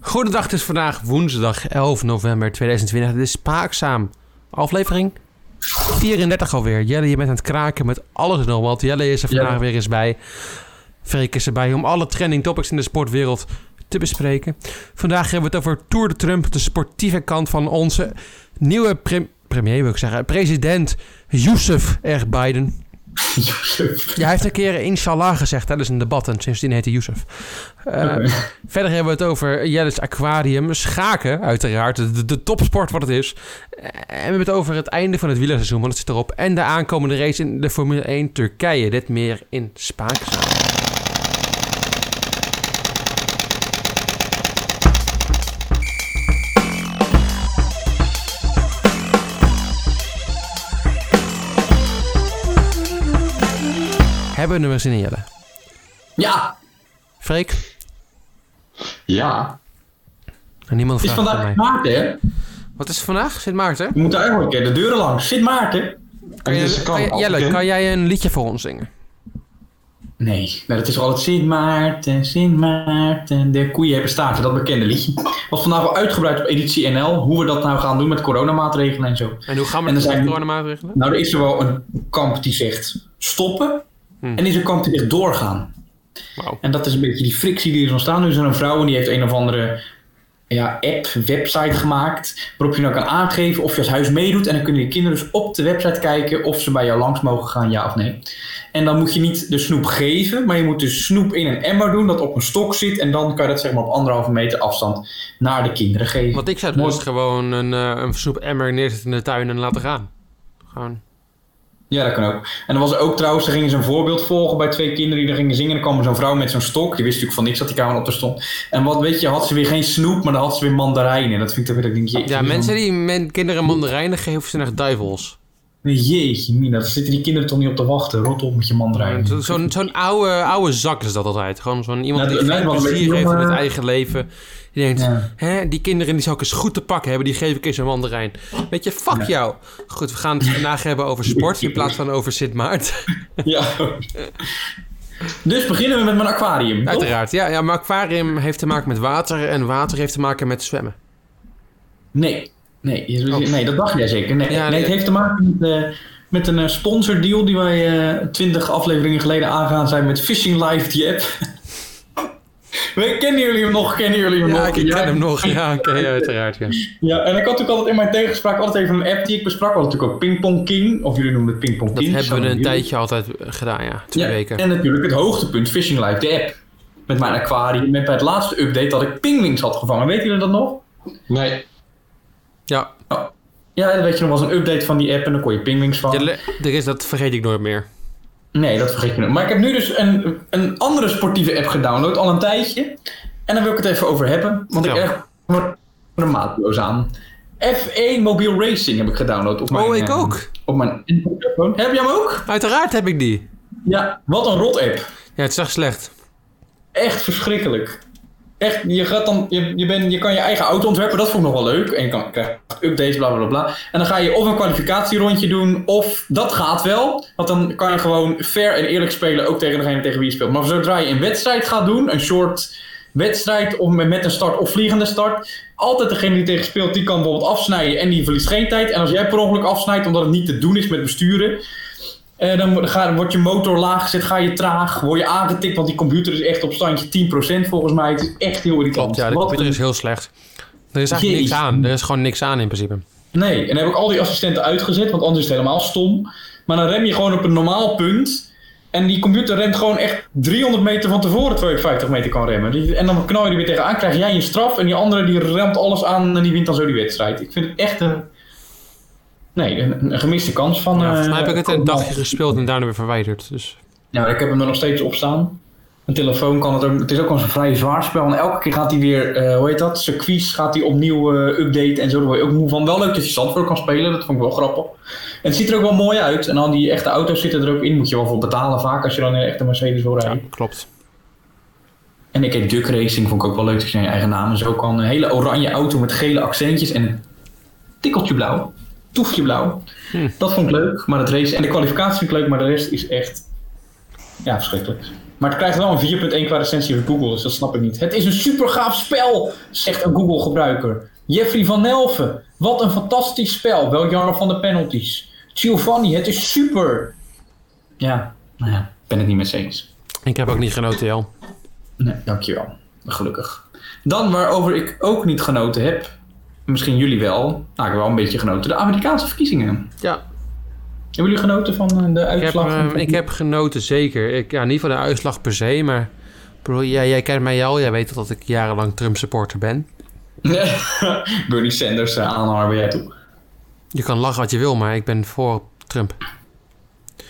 Goedendag, het is vandaag woensdag 11 november 2020. Dit is Spaakzaam. Aflevering 34 alweer. Jelle, je bent aan het kraken met alles en nog wat. Jelle is er vandaag weer eens bij. Freek is erbij om alle trending topics in de sportwereld te bespreken. Vandaag hebben we het over Tour de Trump, de sportieve kant van onze nieuwe prem- premier, wil ik zeggen, president Youssef R. Biden. Ja, hij heeft een keer inshallah gezegd tijdens een debat en sindsdien heet hij Youssef. Oké. Verder hebben we het over Jelle's Aquarium, schaken uiteraard, de, de topsport wat het is. Eh, En we hebben het over het einde van het wielerseizoen, want het zit erop. En de aankomende race in de Formule 1 Turkije. Dit meer in Spaakzaam. Hebben er zin in, Jelle? Ja. Freek? Ja, En niemand Het is vraagt aan vandaag mij. Maarten, hè? Wat is vandaag? Sint Maarten? We moeten eigenlijk een keer de deuren langs. Sint Maarten? Kan je, Dus kan je- Jelle, kan jij een liedje voor ons zingen? Nee. nee, dat is altijd Sint Maarten, Sint Maarten. De koeien hebben staarten, dat bekende liedje. Was vandaag wel uitgebreid op editie NL. Hoe we dat nou gaan doen met coronamaatregelen en zo. En hoe gaan we En met er coronamaatregelen? Nou, er is er wel een kamp die zegt stoppen. Hmm. En er is kamp die zegt doorgaan. Wauw. En dat is een beetje die frictie die er is ontstaan. Nu is er een vrouw en die heeft een of andere ja, app, website gemaakt. Waarop je nou kan aangeven of je als huis meedoet. En dan kunnen je kinderen dus op de website kijken of ze bij jou langs mogen gaan, ja of nee. En dan moet je niet de snoep geven, maar je moet de snoep in een emmer doen dat op een stok zit. En dan kan je dat zeg maar op anderhalve meter afstand naar de kinderen geven. Want ik zou Mooi. dus gewoon een, eh een snoep-emmer neerzetten in de tuin en laten gaan. Gewoon. Ja, dat kan ook. En dan was er ook trouwens, er gingen ze een voorbeeld volgen bij twee kinderen die er gingen zingen. En dan kwam zo'n vrouw met zo'n stok. Die wist natuurlijk van niks dat die kamer op er stond. En wat weet je, had ze weer geen snoep, maar dan had ze weer mandarijnen. Dat vind ik toch weer, denk, jeetje, Ja, mensen die men, kinderen mandarijnen geven, zijn echt duivels. Jeetje, Mina, daar zitten die kinderen toch niet op te wachten. Rot op met je mandarijnen. Zo- Zo'n zo'n oude, oude zak is dat altijd. Gewoon zo'n iemand Ja, die geen plezier heeft in het eigen leven. Die denkt, Ja. hè, die kinderen die zou ik eens goed te pakken hebben, die geef ik eens een mandarijn. Weet je, fuck Ja. jou. Goed, we gaan het vandaag hebben over sport in plaats van over Sint Maarten. Ja. Dus beginnen we met mijn aquarium. toch? Uiteraard, ja, ja. Maar aquarium heeft te maken met water en water heeft te maken met zwemmen. Nee. Nee, je- Oh. nee, dat dacht jij zeker. Nee, Ja, nee, nee. het heeft te maken met, eh, met een eh, sponsordeal die wij eh, twintig afleveringen geleden aangaan zijn met Fishing Live, die app. We- Kennen jullie hem nog? Kennen jullie hem Ja, nog? ik ken hem nog. Ja, oké, uiteraard, ja. Ja, en ik had natuurlijk altijd in mijn tegenspraak altijd even een app die ik besprak. We hadden natuurlijk ook Pingpong King, of jullie noemen het Pingpong Dat King. hebben we een jullie. tijdje altijd gedaan, ja. Twee Ja, weken. En natuurlijk het hoogtepunt, Fishing Live, de app. Met mijn aquarium, met bij het laatste update dat ik pingwings had gevangen. Weten jullie dat nog? nee. Ja, Ja, dat weet je nog, was een update van die app en dan kon je pingwings vangen. Ja, er is, dat vergeet ik nooit meer. Nee, dat vergeet je nog. Maar ik heb nu dus een, een andere sportieve app gedownload, al een tijdje. En daar wil ik het even over hebben, want ik Ja. erg er maatloos aan. F1 Mobile Racing heb ik gedownload op mijn, Oh, ik eh, ook. op mijn telefoon. Heb jij hem ook? Uiteraard heb ik die. Ja, wat een rot app. Ja, het is echt slecht. Echt verschrikkelijk. Echt, je, gaat dan, je, je, ben, je kan je eigen auto ontwerpen, dat vond ik nog wel leuk. En je kan updates, bla bla bla. En dan ga je of een kwalificatierondje doen, of dat gaat wel. Want dan kan je gewoon fair en eerlijk spelen, ook tegen degene tegen wie je speelt. Maar zodra je een wedstrijd gaat doen, een short wedstrijd, of met een start of vliegende start, altijd degene die tegen speelt, die kan bijvoorbeeld afsnijden en die verliest geen tijd. En als jij per ongeluk afsnijdt, omdat het niet te doen is met besturen, eh, dan, ga, wordt je motor laag gezet, ga je traag, word je aangetikt, want die computer is echt op standje 10% volgens mij. Het is echt heel irritant. Ja, de Wat computer een- is heel slecht. Er is eigenlijk niks aan. Er is gewoon niks aan in principe. Nee, en dan heb ik al die assistenten uitgezet, want anders is het helemaal stom. Maar dan rem je gewoon op een normaal punt. En die computer remt gewoon echt 300 meter van tevoren terwijl je 50 meter kan remmen. En dan knal je er weer tegenaan, krijg jij een straf. En die andere die remt alles aan en die wint dan zo die wedstrijd. Ik vind het echt een... Nee, een, een gemiste kans van... Ja, eh, volgens mij heb ik het een dagje gespeeld en daarna weer verwijderd. Dus Ja, maar ik heb hem er nog steeds op staan. Mijn telefoon kan het ook. Het is ook wel een vrij zwaar spel. En elke keer gaat hij weer, eh, hoe heet dat? Circuits gaat hij opnieuw eh updaten en zo. Daar word je ook moe van. Wel leuk dat je Zandvoort kan spelen. Dat vond ik wel grappig. En het ziet er ook wel mooi uit. En al die echte auto's zitten er ook in. Moet je wel voor betalen vaak als je dan in een echte Mercedes wil ja, rijden. klopt. En ik heb Duck Racing. Vond ik ook wel leuk dat je je eigen naam en zo kan. Een hele oranje auto met gele accentjes en een tikkeltje blauw. Toefje blauw. Hm. Dat vond ik leuk. Maar het race en de kwalificatie vind ik leuk. Maar de rest is echt, ja, verschrikkelijk. Maar het krijgt wel een 4.1 qua recensie van Google, dus dat snap ik niet. Het is een super gaaf spel, zegt een Google-gebruiker. Jeffrey van Nelven, wat een fantastisch spel. Wel jammer van de penalties. Giovanni, het is super. Ja, nou ja, ben het niet met eens. Ik heb ook niet genoten, Jel. Nee, dankjewel. Gelukkig. Dan waarover ik ook niet genoten heb, misschien jullie wel, nou ik heb wel een beetje genoten, de Amerikaanse verkiezingen. Ja, Hebben jullie genoten van eh, de ik heb, uitslag? eh, ik heb genoten, zeker. Ik, ja, niet van de uitslag per se, maar... Bro, jij, jij kent mij al, jij weet dat ik jarenlang Trump-supporter ben. Bernie Sanders uh, aanhanger ben jij toe. Je kan lachen wat je wil, maar ik ben voor Trump.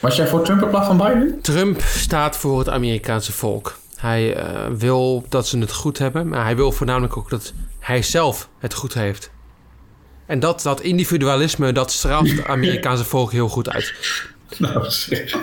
Was jij voor Trump in plaats van Biden? Trump staat voor het Amerikaanse volk. Hij eh, wil dat ze het goed hebben, maar hij wil voornamelijk ook dat hij zelf het goed heeft. En dat, dat individualisme, dat straalt het Amerikaanse volk heel goed uit. Nou, zeg.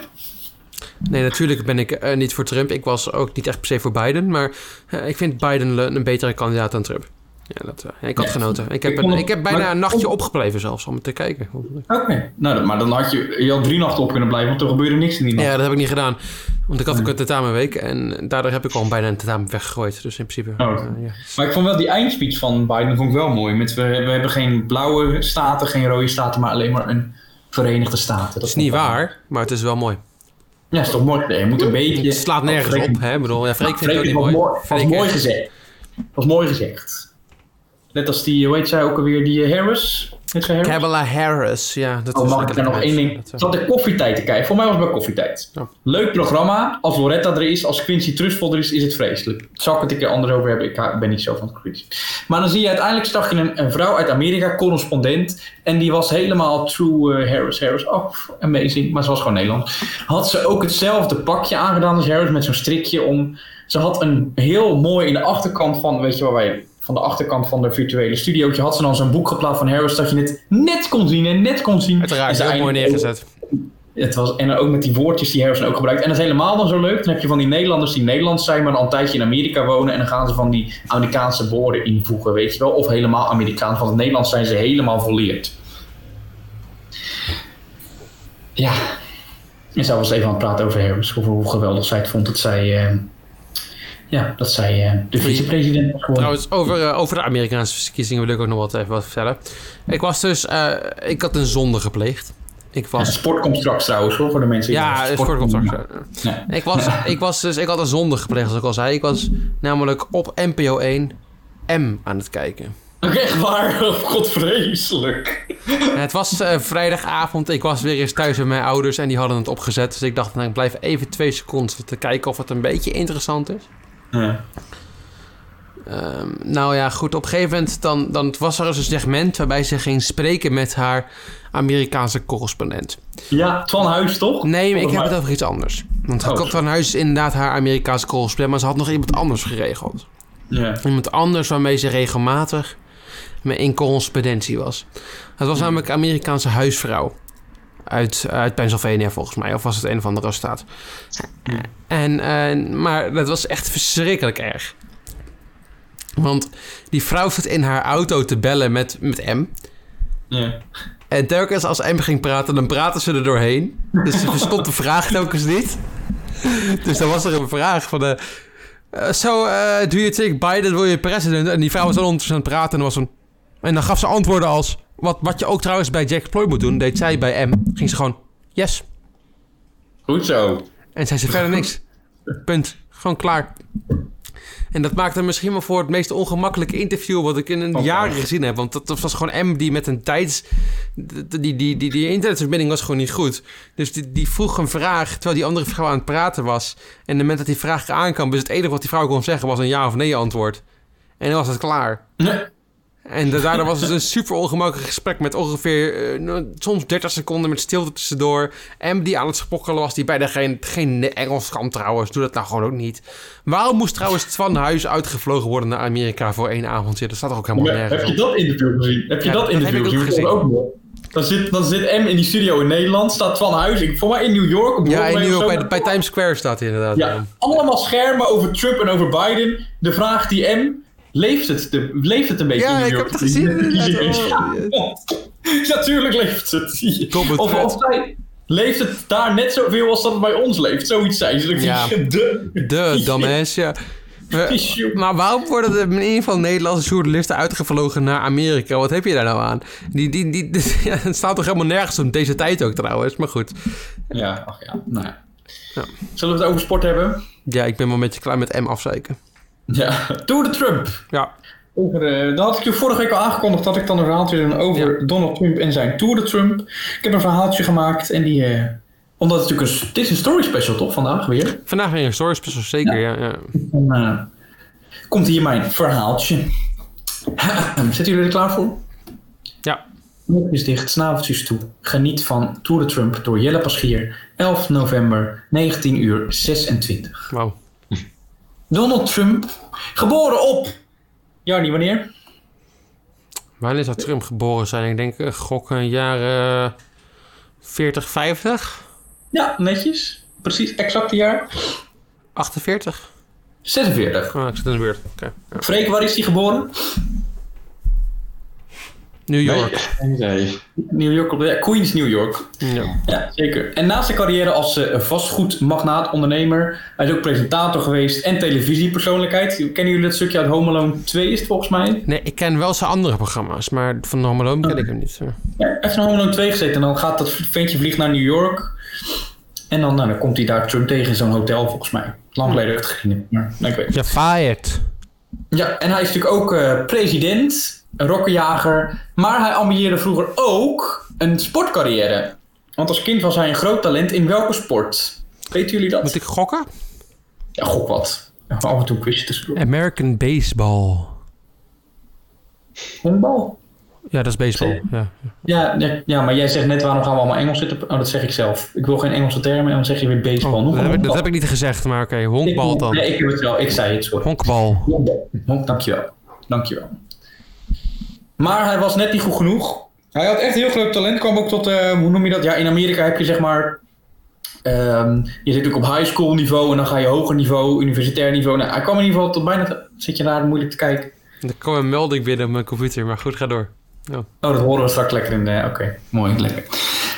Nee, natuurlijk ben ik eh, niet voor Trump. Ik was ook niet echt per se voor Biden, maar eh, ik vind Biden een betere kandidaat dan Trump. Ja, dat, eh, ik had Ja. genoten. Ik heb, Ik een, ik heb bijna maar- een nachtje opgebleven zelfs om te kijken. Oké. Nou, maar dan had je, je had drie nachten op kunnen blijven, want er gebeurde niks in die nacht. Ja, dat heb ik niet gedaan. Want ik had ook een tentamenweek en daardoor heb ik al bijna een tentamen weggegooid. Dus in principe... Oh. eh, ja. Maar ik vond wel die eindspeech van Biden vond ik wel mooi. Met, we, we hebben geen blauwe staten, geen rode staten, maar alleen maar een Verenigde Staten. Dat is niet waar, maar het is wel mooi. Ja, is toch mooi? Nee, je moet een beetje... Het slaat nergens op, hè? Ik bedoel, ja, Freek vindt het ook niet mooi. mooi. was mooi gezegd. Was mooi gezegd. Net als die, hoe heet zij ook alweer, die eh, Harris? Harris? Kamala Harris, ja. Dat Oh, mag ik er nog één ding? Ik zat de koffietijd te kijken. Voor mij was het bij koffietijd. Leuk programma. Als Loretta er is, als Quincy Trustful er is, is het vreselijk. Zal ik het een keer anders over hebben? Ik ben niet zo van het quiz. Maar dan zie je uiteindelijk, zag je een, een vrouw uit Amerika, correspondent. En die was helemaal true eh, Harris. Harris, oh, amazing. Maar ze was gewoon Nederland. Had ze ook hetzelfde pakje aangedaan als Harris met zo'n strikje om. Ze had een heel mooi in de achterkant van, weet je waar wij van de achterkant van de virtuele studiootje had ze dan zo'n boek geplaatst van Harris dat je het net kon zien en net kon zien. En Uiteraard, heel mooi neergezet. het was, en ook met die woordjes die Harrison ook gebruikt. En dat is helemaal dan zo leuk. Dan heb je van die Nederlanders die Nederlands zijn, maar al een tijdje in Amerika wonen. En dan gaan ze van die Amerikaanse woorden invoegen, weet je wel. Of helemaal Amerikaans. Van het Nederlands zijn ze helemaal volleerd. Ja. En zij was even aan het praten over Harris. Over hoe geweldig zij het vond dat zij... eh, ja, dat zij eh, de vicepresident was geworden. Trouwens, over, eh, over de Amerikaanse verkiezingen wil ik ook nog wat even wat vertellen. Ik was dus, eh, ik had een zonde gepleegd. Ik Ja, was, sport komt straks trouwens hoor, voor de mensen die ja, sport- sport komt straks. Nee. Ik was, ik was dus, ik had een zonde gepleegd, zoals ik al zei. Ik was namelijk op NPO 1 M aan het kijken. Echt waar? Oh, God, vreselijk. En het was vrijdagavond. Ik was weer eens thuis met mijn ouders en die hadden het opgezet. Dus ik dacht, nou, ik blijf even twee seconden te kijken of het een beetje interessant is. Ja. Ehm, nou ja, goed. Op een gegeven moment dan, dan was er dus een segment waarbij ze ging spreken met haar Amerikaanse correspondent. Ja, Twan Huis toch? Nee, maar ik heb het over iets anders. Want Oh, van Huis is inderdaad haar Amerikaanse correspondent, maar ze had nog iemand anders geregeld. Ja. Iemand anders waarmee ze regelmatig in correspondentie was. Het was namelijk een Amerikaanse huisvrouw. Uit, uit Pennsylvania volgens mij. Of was het een of andere staat. En, eh, maar dat was echt verschrikkelijk erg. Want die vrouw zat in haar auto te bellen met, met M. Ja. En telkens als M ging praten, dan praten ze er doorheen. Dus ze verstond de vraag telkens niet. Dus dan was er een vraag van... de so, uh, do you think Biden will be president? En die vrouw was dan ondertussen aan het praten en was een... En dan gaf ze antwoorden als... Wat, wat je ook trouwens bij Jack Ploy moet doen, deed zij bij M. Ging ze gewoon, yes. Goed zo. En zei ze verder niks. Punt. Gewoon klaar. En dat maakte misschien wel voor het meest ongemakkelijke interview wat ik in een echt? gezien heb. Want dat, was gewoon M die met een tijds... Die, die, die, die, die internetverbinding was gewoon niet goed. Dus die, die vroeg een vraag terwijl die andere vrouw aan het praten was. En op het moment dat die vraag aankwam... Dus het enige wat die vrouw kon zeggen was een ja of nee antwoord. En dan was het klaar. En da- daardoor was het een super ongemakkelijk gesprek met ongeveer eh, nou, soms 30 seconden met stilte tussendoor. M die aan het spokkelen was, die bijna geen, geen Engels kan trouwens. Doe dat nou gewoon ook niet. Waarom moest trouwens Twan Huis uitgevlogen worden naar Amerika voor één avondje? Dat staat er ook helemaal Ja, nergens heb je dat interview gezien? Heb je Ja, dat dat interview heb ik ook gezien? Ook. Dan zit, dan zit M in die studio in Nederland, staat Twan Huis, ik, voor mij in New York. Op Ja, in New York bij, bij Times Square staat hij inderdaad. Ja, Ja. allemaal schermen over Trump en over Biden. De vraag die M, leeft het, de, leeft het een beetje Ja, in New ik York? heb het gezien. Ja, Natuurlijk leeft het. Het Of, of zij, leeft het daar net zoveel als dat het bij ons leeft. Zoiets zei ze. Ja. ik, De. De dumbass, ja. We- maar waarom worden er in ieder geval Nederlandse journalisten uitgevlogen naar Amerika? Wat heb je daar nou aan? Die, die, die, ja, het staat toch helemaal nergens op deze tijd ook trouwens, maar goed. Ja, ach ja. Nou ja. Ja. Zullen we het over sport hebben? Ja, ik ben wel een beetje klaar met M afzeiken. Ja. Tour de Trump. Ja, Over, eh, dat had ik je vorige week al aangekondigd dat ik dan een verhaaltje doe over Donald Trump en zijn Tour de Trump. Ik heb een verhaaltje gemaakt en die... eh, omdat het natuurlijk een... Dit is een story special toch vandaag weer? vandaag weer een story special, zeker, ja. ja. Dan eh, komt hier mijn verhaaltje. Zitten jullie er klaar voor? Ja, Oogjes dicht, snaveltjes toe. Geniet van Tour de Trump door Jelle Paschier. 11 november, 19 uur 26. wauw. Donald Trump, geboren op... Jarnie, wanneer? Wanneer zou Trump geboren zijn? Ik denk, uh, gokken jaren 40, 50? Ja, netjes. Precies, exacte jaar. 48? 46. Oh, ik zit in de buurt. Oké. ja. Freek, waar is hij geboren? New York. New York, op de, Queens, New York. Ja. Ja, zeker. En naast zijn carrière als eh, vastgoedmagnaat, ondernemer, hij is ook presentator geweest en televisiepersoonlijkheid. Kennen jullie dat stukje uit Home Alone 2 is het volgens mij? Nee, ik ken wel zijn andere programma's, maar van Home Alone ken ik hem niet. Ja, hij heeft in Home Alone 2 gezeten en dan gaat dat ventje vliegt naar New York. En dan, nou, dan komt hij daar Trump tegen in zo'n hotel volgens mij. Lang geleden heb ik het gezien. Maar, nou, ik weet. Ja, fired. Ja, en hij is natuurlijk ook eh, president, een rokkenjager. Maar hij ambieerde vroeger ook een sportcarrière. Want als kind was hij een groot talent in welke sport? Weten jullie dat? Moet ik gokken? Ja, gok wat. Even af en toe een quizje tussendoor. American Baseball. Honkbal? Ja, dat is baseball. Ja. Ja, ja, ja, maar jij zegt net waarom gaan we allemaal Engels zitten? Oh, dat zeg ik zelf. Ik wil geen Engelse termen en dan zeg je weer baseball. Oh, Nog dat, heb ik, dat heb ik niet gezegd, maar oké, honkbal dan. Nee, ik heb het wel. Ik zei het, sorry. Honkbal. Honk, dankjewel. Dankjewel. Maar hij was net niet goed genoeg. Hij had echt heel groot talent. Kwam ook tot, eh, hoe noem je dat? Ja, in Amerika heb je zeg maar... ehm, je zit natuurlijk op high school niveau en dan ga je hoger niveau, universitair niveau. Nou, hij kwam in ieder geval tot bijna... Zit je daar moeilijk te kijken? Er kwam een melding binnen op mijn computer, maar goed, ga door. Oh, dat horen we straks lekker in de... Oké, mooi, lekker.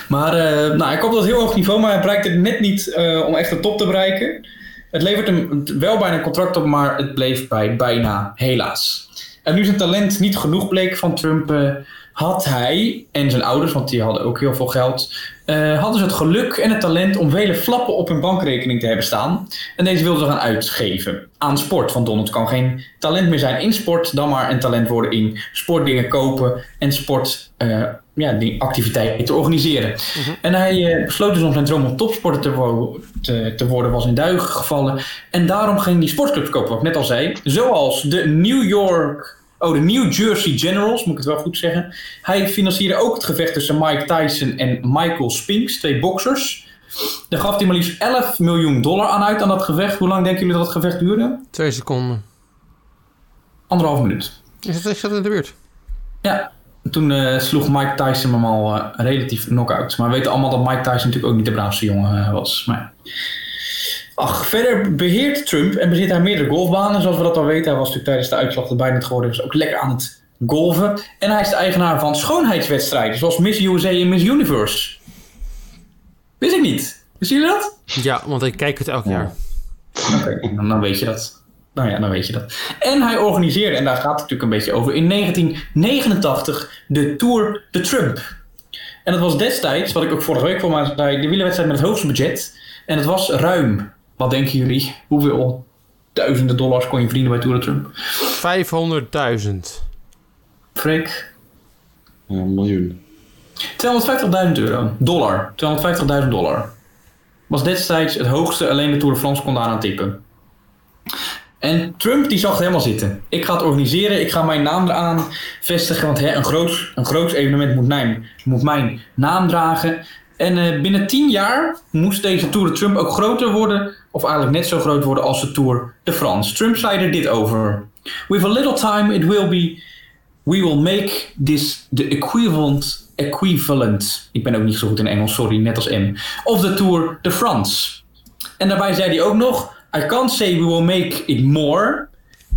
Maar eh, nou, hij kwam tot heel hoog niveau, maar hij bereikte het net niet eh, om echt de top te bereiken. Het levert hem wel bijna een contract op, maar het bleef bij bijna, helaas. En nu zijn talent niet genoeg bleek van Trump, eh, had hij en zijn ouders, want die hadden ook heel veel geld, eh, hadden ze het geluk en het talent om vele flappen op hun bankrekening te hebben staan. En deze wilden ze gaan uitgeven aan sport. Want Donald kan geen talent meer zijn in sport, dan maar een talent worden in sportdingen kopen en sport. eh, ja, die activiteiten te organiseren. En hij besloot dus om zijn droom om topsporter te, wo- te, te worden, was in duigen gevallen. En daarom ging hij sportclubs kopen, wat ik net al zei. Zoals de New York, oh de New Jersey Generals, moet ik het wel goed zeggen. Hij financierde ook het gevecht tussen Mike Tyson en Michael Spinks, twee boxers. Daar gaf hij maar liefst 11 miljoen dollar aan uit aan dat gevecht. Hoe lang denken jullie dat het gevecht duurde? Twee seconden. Anderhalf minuut. Is dat, ik zat in de buurt. Ja, toen eh, sloeg Mike Tyson hem al eh, relatief knock-out. Maar we weten allemaal dat Mike Tyson natuurlijk ook niet de braafste jongen eh, was. Maar... Ach, verder beheert Trump en bezit hij meerdere golfbanen. Zoals we dat al weten. Hij was natuurlijk tijdens de uitslag erbij net geworden. Dus ook lekker aan het golven. En hij is de eigenaar van schoonheidswedstrijden. Zoals Miss USA en Miss Universe. Wist ik niet. Wisten jullie dat? Ja, want ik kijk het elk jaar. Oké, dan, dan weet je dat. Nou ja, dan weet je dat. En hij organiseerde, en daar gaat het natuurlijk een beetje over, in 1989 de Tour de Trump. En dat was destijds, wat ik ook vorige week voor mij zei, de wielerwedstrijd met het hoogste budget. En het was ruim, wat denken jullie, hoeveel duizenden dollars kon je verdienen bij Tour de Trump? 500.000. Freek? Ja, een miljoen. 250.000 euro. Dollar. 250.000 dollar. Was destijds het hoogste, alleen de Tour de France kon daaraan tippen. En Trump die zag het helemaal zitten. Ik ga het organiseren, ik ga mijn naam eraan vestigen, want hè, een, groot, een groot evenement moet mijn, moet mijn naam dragen. En eh, binnen 10 jaar moest deze Tour de Trump ook groter worden, of eigenlijk net zo groot worden als de Tour de France. Trump zei er dit over. With a little time it will be We will make this the equivalent, equivalent, ik ben ook niet zo goed in Engels, sorry, net als M, of the Tour de France. En daarbij zei hij ook nog, I can't say we will make it more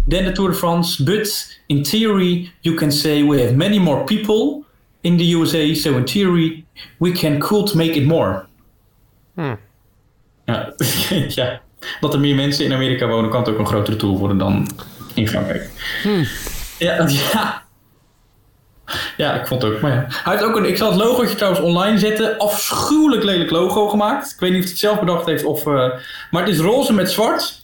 than the Tour de France, but in theory you can say we have many more people in the USA, so in theory we can could make it more. Hm. Ja, ja, dat er meer mensen in Amerika wonen, kan het ook een grotere tool worden dan in Frankrijk. Hm. Ja, ja. Ja, ik vond het ook. Maar ja. Hij heeft ook een, ik zal het logootje trouwens online zetten. Afschuwelijk lelijk logo gemaakt. Ik weet niet of hij het zelf bedacht heeft of. eh, maar het is roze met zwart.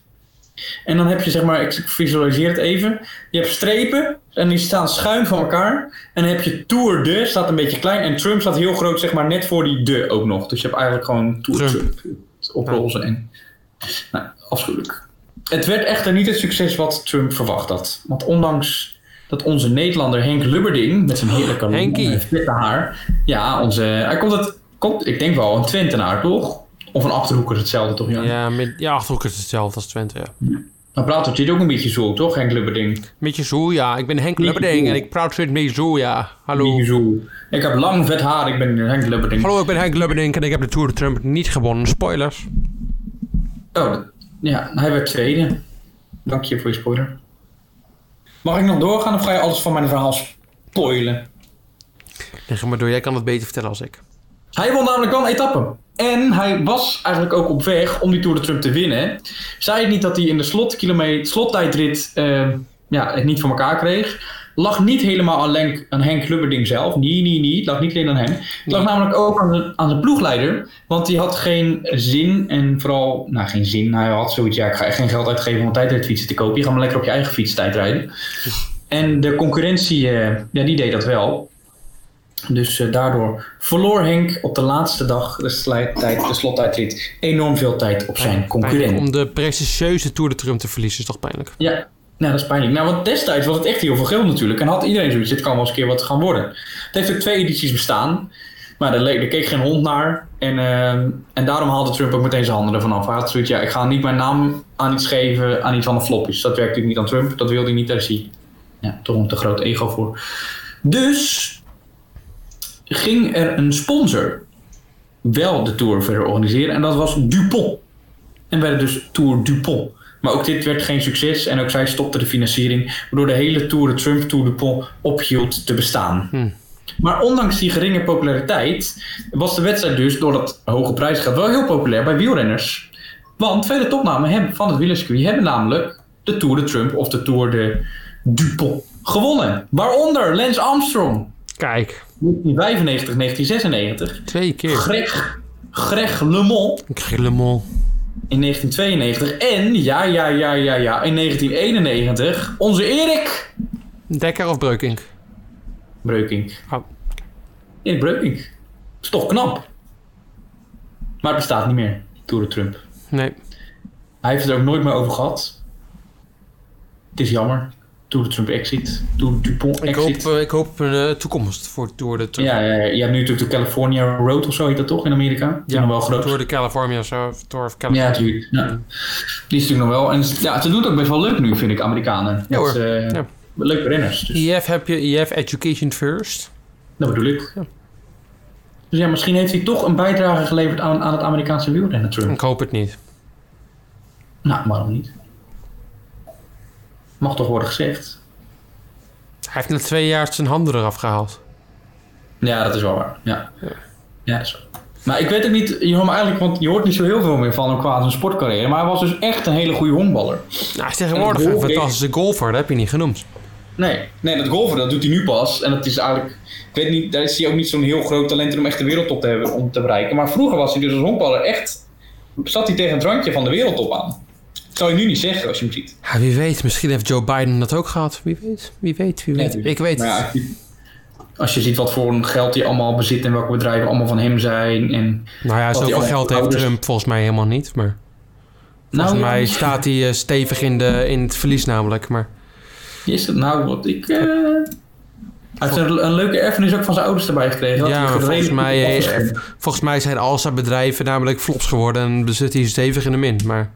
En dan heb je zeg maar, ik visualiseer het even. Je hebt strepen en die staan schuin van elkaar. En dan heb je Tour de, staat een beetje klein. En Trump staat heel groot, zeg maar, net voor die de ook nog. Dus je hebt eigenlijk gewoon Tour Trump. Trump, op roze. En, nou, afschuwelijk. Het werd echter niet het succes wat Trump verwacht had. Want ondanks dat onze Nederlander Henk Lubberding met zijn heerlijke Henkie. lange, witte haar. Ja, onze, hij komt het, komt, ik denk wel een Twentenaar, toch? Of een Achterhoeker, hetzelfde toch? Ja. Ja, met, ja Achterhoek is hetzelfde als Twente, ja. Dan praat het ook een beetje zo, toch, Henk Lubberding? Beetje zo, ja. Ik ben Henk Lubberding en ik praat met mee zo, ja. Hallo. Zo. Ik heb lang vet haar, ik ben Henk Lubberding. Hallo, ik ben Henk Lubberding en ik heb de Tour de Trump niet gewonnen. Spoilers. Oh, ja, hij werd tweede. Dank je voor je spoiler. Mag ik nog doorgaan of ga je alles van mijn verhaal spoilen? Leg maar door, jij kan het beter vertellen als ik. Hij won namelijk wel een etappe. En hij was eigenlijk ook op weg om die Tour de Trump te winnen. Zei het niet dat hij in de slotkilometer, slottijdrit eh, ja, het niet voor elkaar kreeg. Lag niet helemaal aan, Lenk, aan Henk Lubberding zelf. Nee, nee, nee. Het lag niet alleen aan hem. Het lag namelijk ook aan, de, aan zijn ploegleider. Want die had geen zin. En vooral, nou geen zin. Hij had zoiets, ja ik ga echt geen geld uitgeven om een tijdritfietsen te kopen. Je gaat maar lekker op je eigen fiets tijdrijden. En de concurrentie, eh, ja, die deed dat wel. Dus eh, daardoor verloor Henk op de laatste dag, de, slijttijd, de slottijdrit, enorm veel tijd op zijn Pijnlijk. concurrent. Om de prestigieuze Tour de Trump te verliezen is toch pijnlijk. Ja, nou, dat is pijnlijk. Nou, want destijds was het echt heel veel geld natuurlijk. En had iedereen zoiets, dit kan wel eens een keer wat gaan worden. Het heeft ook twee edities bestaan. Maar daar, daar keek geen hond naar. En, ehm, en daarom haalde Trump ook meteen zijn handen ervan af. Hij had zoiets, ja, ik ga niet mijn naam aan iets geven, aan iets van een flop is. Dat werkt natuurlijk niet aan Trump. Dat wilde hij niet. Daar is hij ja, toch een te groot ego voor. Dus ging er een sponsor wel de Tour verder organiseren. En dat was Dupont. En werden dus Tour Dupont. Maar ook dit werd geen succes. En ook zij stopte de financiering. Waardoor de hele Tour de Trump Tour Dupont ophield te bestaan. Hm. Maar ondanks die geringe populariteit was de wedstrijd dus door dat hoge prijsgeld wel heel populair bij wielrenners. Want vele topnamen hebben, van het wielercircuit hebben namelijk de Tour de Trump of de Tour de Dupont gewonnen. Waaronder Lance Armstrong. Kijk, 1995, 1996. twee keer. Greg, Greg LeMond Ik krijg Le Mans. in 1992. En, ja, ja, ja, ja, ja, in 1991 onze Erik Dekker of Breukink? Breukink. Oh. Erik Breukink. is toch knap. Maar het bestaat niet meer, Tour de Trump. Nee. Hij heeft het er ook nooit meer over gehad. Het is jammer. Tour de Trump exit. Dupont Ik hoop, exit. eh, ik hoop een eh, toekomst voor Tour de Trump. Ja, ja, ja, je hebt nu natuurlijk de California Road of zo heet dat toch in Amerika? Die nog wel groot. Tour de California zo. Tour of California. Ja, natuurlijk. Ja. Die is natuurlijk nog wel. En ja, ze doen het ook best wel leuk nu, vind ik, Amerikanen. Ja, hoor. eh, Ja. Leuke renners. Dus IF heb je IF Education First. dat bedoel ik. Dus ja, misschien heeft hij toch een bijdrage geleverd aan, aan het Amerikaanse wielrennen, Trump. Ik hoop het niet. Nou, waarom niet? Mag toch worden gezegd. Hij heeft na twee jaar zijn handen eraf gehaald. Ja, dat is wel waar. Ja, ja dat is waar. Maar ik weet ook niet, je hoort, me eigenlijk, want je hoort niet zo heel veel meer van hem qua zijn sportcarrière. Maar hij was dus echt een hele goede honkballer. Nou, hij is tegenwoordig En een fantastische golfer. Dat heb je niet genoemd. Nee, nee, dat golven dat doet hij nu pas. En dat is eigenlijk, ik weet niet, daar is hij ook niet zo'n heel groot talent in om echt de wereldtop te hebben, om te bereiken. Maar vroeger was hij dus als honkballer echt, zat hij tegen het randje van de wereldtop aan. Dat zou je nu niet zeggen als je hem ziet. Ja, wie weet. Misschien heeft Joe Biden dat ook gehad. Wie weet. Wie weet. Wie weet. ik weet ja, als je- ziet wat voor een geld hij allemaal bezit en welke bedrijven allemaal van hem zijn. En, Nou ja, zoveel geld heeft ouders- Trump volgens mij helemaal niet. Maar volgens nou, mij staat hij eh, stevig in, de, in het verlies namelijk. Maar Is het nou wat ik. eh hij heeft een, een leuke erfenis ook van zijn ouders erbij gekregen. Dat Ja, volgens mij, volgens mij zijn al zijn bedrijven namelijk flops geworden. En zit hij stevig in de min. Maar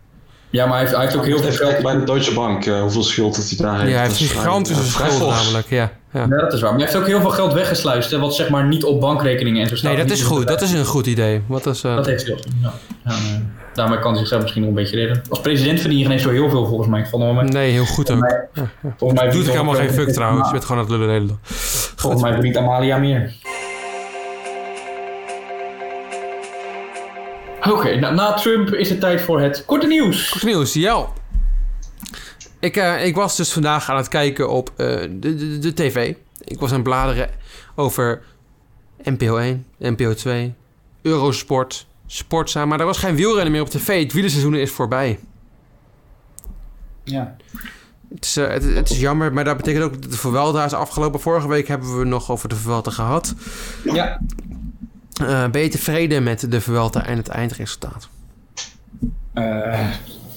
Ja, maar hij heeft, hij heeft ook heel veel geld. bij de Deutsche Bank eh, hoeveel schuld dat hij daar heeft. ja, hij heeft gigantische fors. namelijk. Ja, ja. Ja, dat is waar. Maar hij heeft ook heel veel geld weggesluist. Hè, wat zeg maar niet op bankrekeningen en zo staat. Nee, dat is goed. Dat is een goed idee. Wat is, eh, Dat heeft hij ook. Ja. Ja, eh, daarmee kan hij zichzelf misschien nog een beetje redden. Als president verdien je geen eens zo heel veel volgens mij. Van hem. nee, heel goed ook. Volgens mij, volgens mij Doet verdient helemaal geen fuck trouwens. Je bent gewoon aan het lullen de hele dag. Volgens mij verdient Amalia meer. Oké, na, na Trump is het tijd voor het korte nieuws. Goed nieuws, ja. Ik, eh, ik was dus vandaag aan het kijken op eh, de, de, de tv. Ik was aan het bladeren over NPO 1, NPO 2, Eurosport, Sportza. Maar er was geen wielrennen meer op tv. Het wielerseizoen is voorbij. Ja. Het is, eh, het, het is jammer, maar dat betekent ook dat de Vuelta is afgelopen. Vorige week hebben we nog over de Vuelta gehad. Ja. Eh, ben je tevreden met de Vuelta en het eindresultaat? Eh,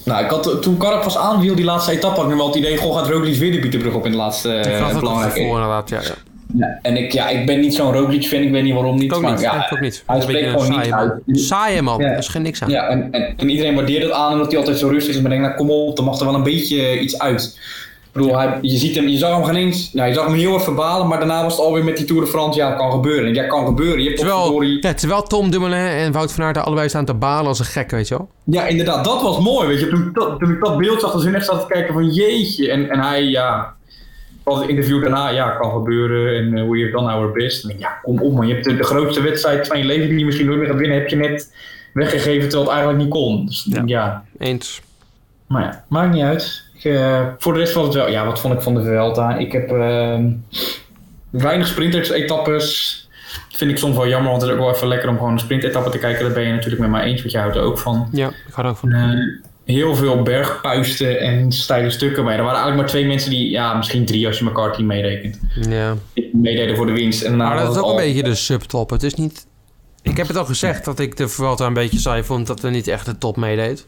nou, ik had, toen Carapaz aanviel die laatste etappe, had ik nu wel het idee, goh, gaat Roglic weer de Pieterbrug op in de laatste uh, belangrijke... voor inderdaad, ja. ja. Ja, en ik, ja, ik ben niet zo'n Roglic-fan, ik weet niet waarom niet. Ik ook maar niet, ja, ook niet. Hij spreekt gewoon niet uit. Saaie man, Ja. er is geen niks aan. Ja, en, en, en iedereen waardeert het aan omdat hij altijd zo rustig is. Maar denk, nou kom op, er mag er wel een beetje iets uit. Ik bedoel, hij, je, ziet hem, je zag hem geen eens, nou, je zag hem heel erg verbalen, maar daarna was het alweer met die Tour de France, ja, het kan gebeuren. En ja, kan gebeuren. Je hebt Terwijl, ja, terwijl Tom Dumoulin en Wout van Aert allebei staan te balen als een gek, weet je wel. Ja, inderdaad, dat was mooi. Weet je, toen, ik dat, toen ik dat beeld zag, dan zin echt zat te kijken van jeetje. En, en hij, ja, was het interview daarna, ja, kan gebeuren. En uh, we have done our best. En ik, ja, kom op man, je hebt de, de grootste wedstrijd van je leven die je misschien nooit meer gaat winnen, heb je net weggegeven terwijl het eigenlijk niet kon. Dus Ja. ja, Eens. maar ja, maakt niet uit. Eh, voor de rest was het wel, ja, wat vond ik van de Vuelta? Ik heb ehm, weinig sprinters-etappes. Vind ik soms wel jammer, want het is ook wel even lekker om gewoon een sprintetappe te kijken. Daar ben je natuurlijk met mij eens, want je houdt er ook van. Ja, ik had ook van. Eh, heel veel bergpuisten en steile stukken. Maar er waren eigenlijk maar twee mensen die, ja, misschien drie als je McCarthy meerekent. Ja. Die meededen voor de winst. En Maar dat was is ook een beetje de subtop. Het is niet... Ik heb het al gezegd dat ik de Vuelta een beetje saai vond dat er niet echt de top meedeed.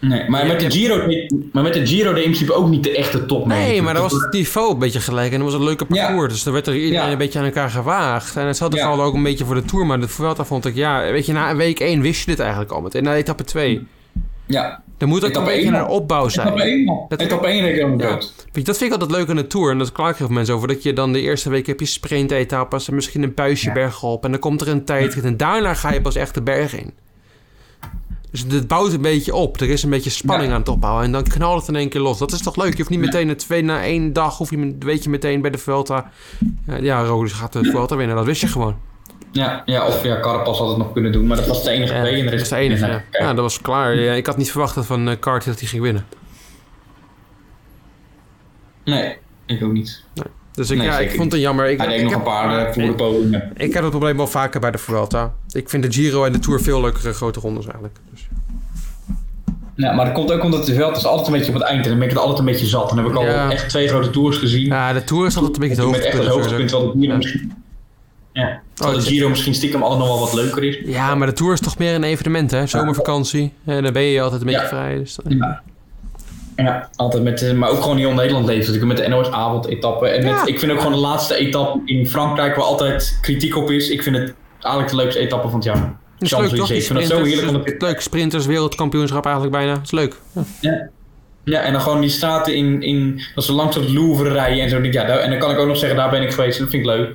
Nee, maar met de Giro, maar met de Giro deed in principe ook niet de echte top mee. Nee, maar dat was het niveau een beetje gelijk en dat was een leuke Ja. parcours. Dus dan werd er iedereen Ja. een beetje aan elkaar gewaagd. En hetzelfde Ja. geldt ook een beetje voor de Tour. Maar de Vuelta vond ik, ja, weet je, na week 1 wist je dit eigenlijk al meteen. Na etappe 2. Ja, Er moet ook Etappe een beetje één een opbouw zijn. etappe 1 man. Dat- Etappe 1 reed ik helemaal Ja. dood. Weet je, dat vind ik altijd leuk aan de Tour. En dat klaar ik heel veel mensen over. Dat je dan de eerste week heb je sprintetappes en misschien een puistje Ja. bergop. En dan komt er een tijd. En daarna ga je pas echt de berg in. Dus het bouwt een beetje op. Er is een beetje spanning Ja. aan het opbouwen. En dan knalt het in één keer los. Dat is toch leuk? Je hoeft niet meteen een twee na één dag... Hoef je, weet je meteen bij de Vuelta... Ja, ja Rodis gaat de Vuelta winnen. Dat wist je gewoon. Ja, ja, of ja, Carapaz had het nog kunnen doen, maar dat was de enige Ja. En de dat is de enige. Ja, Ja. Ja, dat was klaar. Ja, ik had niet verwacht dat van uh, Carty dat hij ging winnen. Nee, ik ook niet. Dus ik, Nee, ja, ik vond het jammer. Ik, Hij ik nog heb- een paar eh, voor de podium. Ik heb het probleem wel vaker bij de Vuelta. Ik vind de Giro en de Tour veel leukere grote rondes eigenlijk. Dus, Ja, maar dat komt ook omdat het veld is altijd een beetje op het eind en dan ben ik het altijd een beetje zat. Dan heb ik al echt twee grote tours gezien. ja, de Tour is altijd een beetje het met echt het hoogtepunt. hoogtepunt, terwijl de Giro Ja. misschien... Ja, Oh, de Giro misschien stiekem altijd nog wel wat leuker is. Ja, maar de Tour is toch meer een evenement, hè? Zomervakantie. En dan ben je altijd een beetje vrij. Dus Ja. Ja, altijd met, eh, maar ook gewoon heel Nederland leeft natuurlijk met de NOS avondetappe. En met, Ja. ik vind ook gewoon de laatste etappe in Frankrijk waar altijd kritiek op is. Ik vind het eigenlijk de leukste etappe van het jaar. Het is leuk toch? Ik vind het zo heerlijk. Het leuk sprinters, wereldkampioenschap eigenlijk bijna. Het is leuk. Ja. Ja. ja, en dan gewoon die straten in, in dat ze langs het Louvre rijden en zo. Ja, daar- en dan kan ik ook nog zeggen, daar ben ik geweest. Dat vind ik leuk.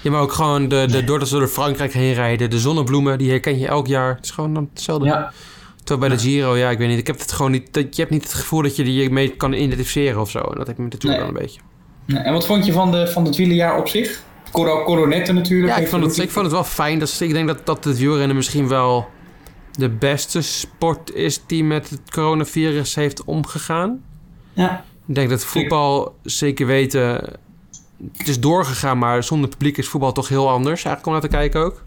Ja, maar ook gewoon de, de, doordat ze door Frankrijk heen rijden. De zonnebloemen, die herken je elk jaar. Het is gewoon hetzelfde. Ja, Terwijl bij de Giro, ja, ik weet niet. Ik heb het gewoon niet. Dat, je hebt niet het gevoel dat je die mee kan identificeren of zo. En dat heb je met de Tour Nee. dan een beetje. Ja, en wat vond je van, de, van het wielerjaar op zich? Coro Coronetten natuurlijk. Ja, ik vond, het, ik vond het wel fijn. Dat, ik denk dat, dat het wielrennen misschien wel de beste sport is die met het coronavirus heeft omgegaan. Ja, Ik denk dat voetbal zeker weten. Het is doorgegaan, maar zonder publiek is voetbal toch heel anders. Eigenlijk om naar te kijken ook.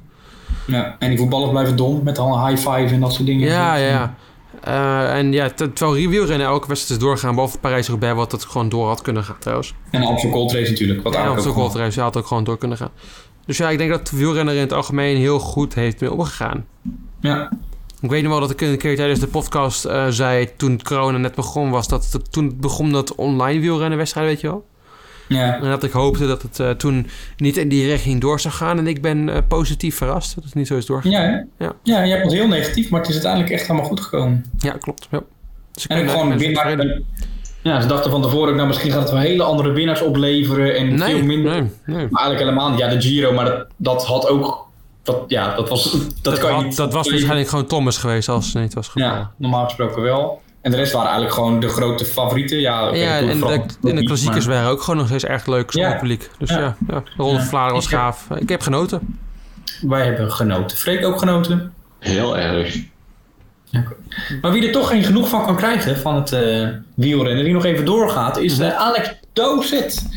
Ja, en die voetballers blijven dom met al een high five en dat soort dingen. Ja, ja, ja. Eh, en ja, ter- terwijl wielrennen elke wedstrijd is doorgaan, behalve Parijs-Roubaix, wat het gewoon door had kunnen gaan trouwens. En Amstel Gold Race natuurlijk. Wat wel gewoon- trouwens, ja, had ook gewoon door kunnen gaan. Dus ja, ik denk dat de wielrenner in het algemeen heel goed heeft mee omgegaan. Ja, Ik weet nog wel dat ik een keer tijdens de podcast eh, zei, toen corona net begon was, dat het, toen het begon dat online wielrennen wedstrijd, weet je wel. Ja. En dat ik hoopte dat het eh, toen niet in die richting door zou gaan. En ik ben eh, positief verrast dat het niet zo is doorgegaan. Ja? Ja. ja, je hebt het heel negatief, maar het is uiteindelijk echt helemaal goed gekomen. Ja, klopt. Ja. Dus ik En gewoon winnaar. Ja, ze dachten van tevoren ook, nou misschien gaat het wel hele andere winnaars opleveren en Nee, veel minder. nee, nee. Maar eigenlijk helemaal niet. Ja, de Giro, maar dat, dat had ook. Dat, ja, dat was. Dat, Dat, kan had- niet. dat was waarschijnlijk gewoon Thomas geweest als het niet was gevallen. Ja, normaal gesproken wel. En de rest waren eigenlijk gewoon de grote favorieten. Ja, de en de, en de klassiekers maar- waren ook gewoon nog steeds erg leuk zonder Ja. publiek. Dus ja, Ja. ja, de Ronde van Ja. Vlaanderen was Ik heb- gaaf. Ik heb genoten. Wij hebben genoten. Freek ook genoten. Heel erg. Maar wie er toch geen genoeg van kan krijgen, van het eh wielrennen, die nog even doorgaat, is eh, Alex Dozet.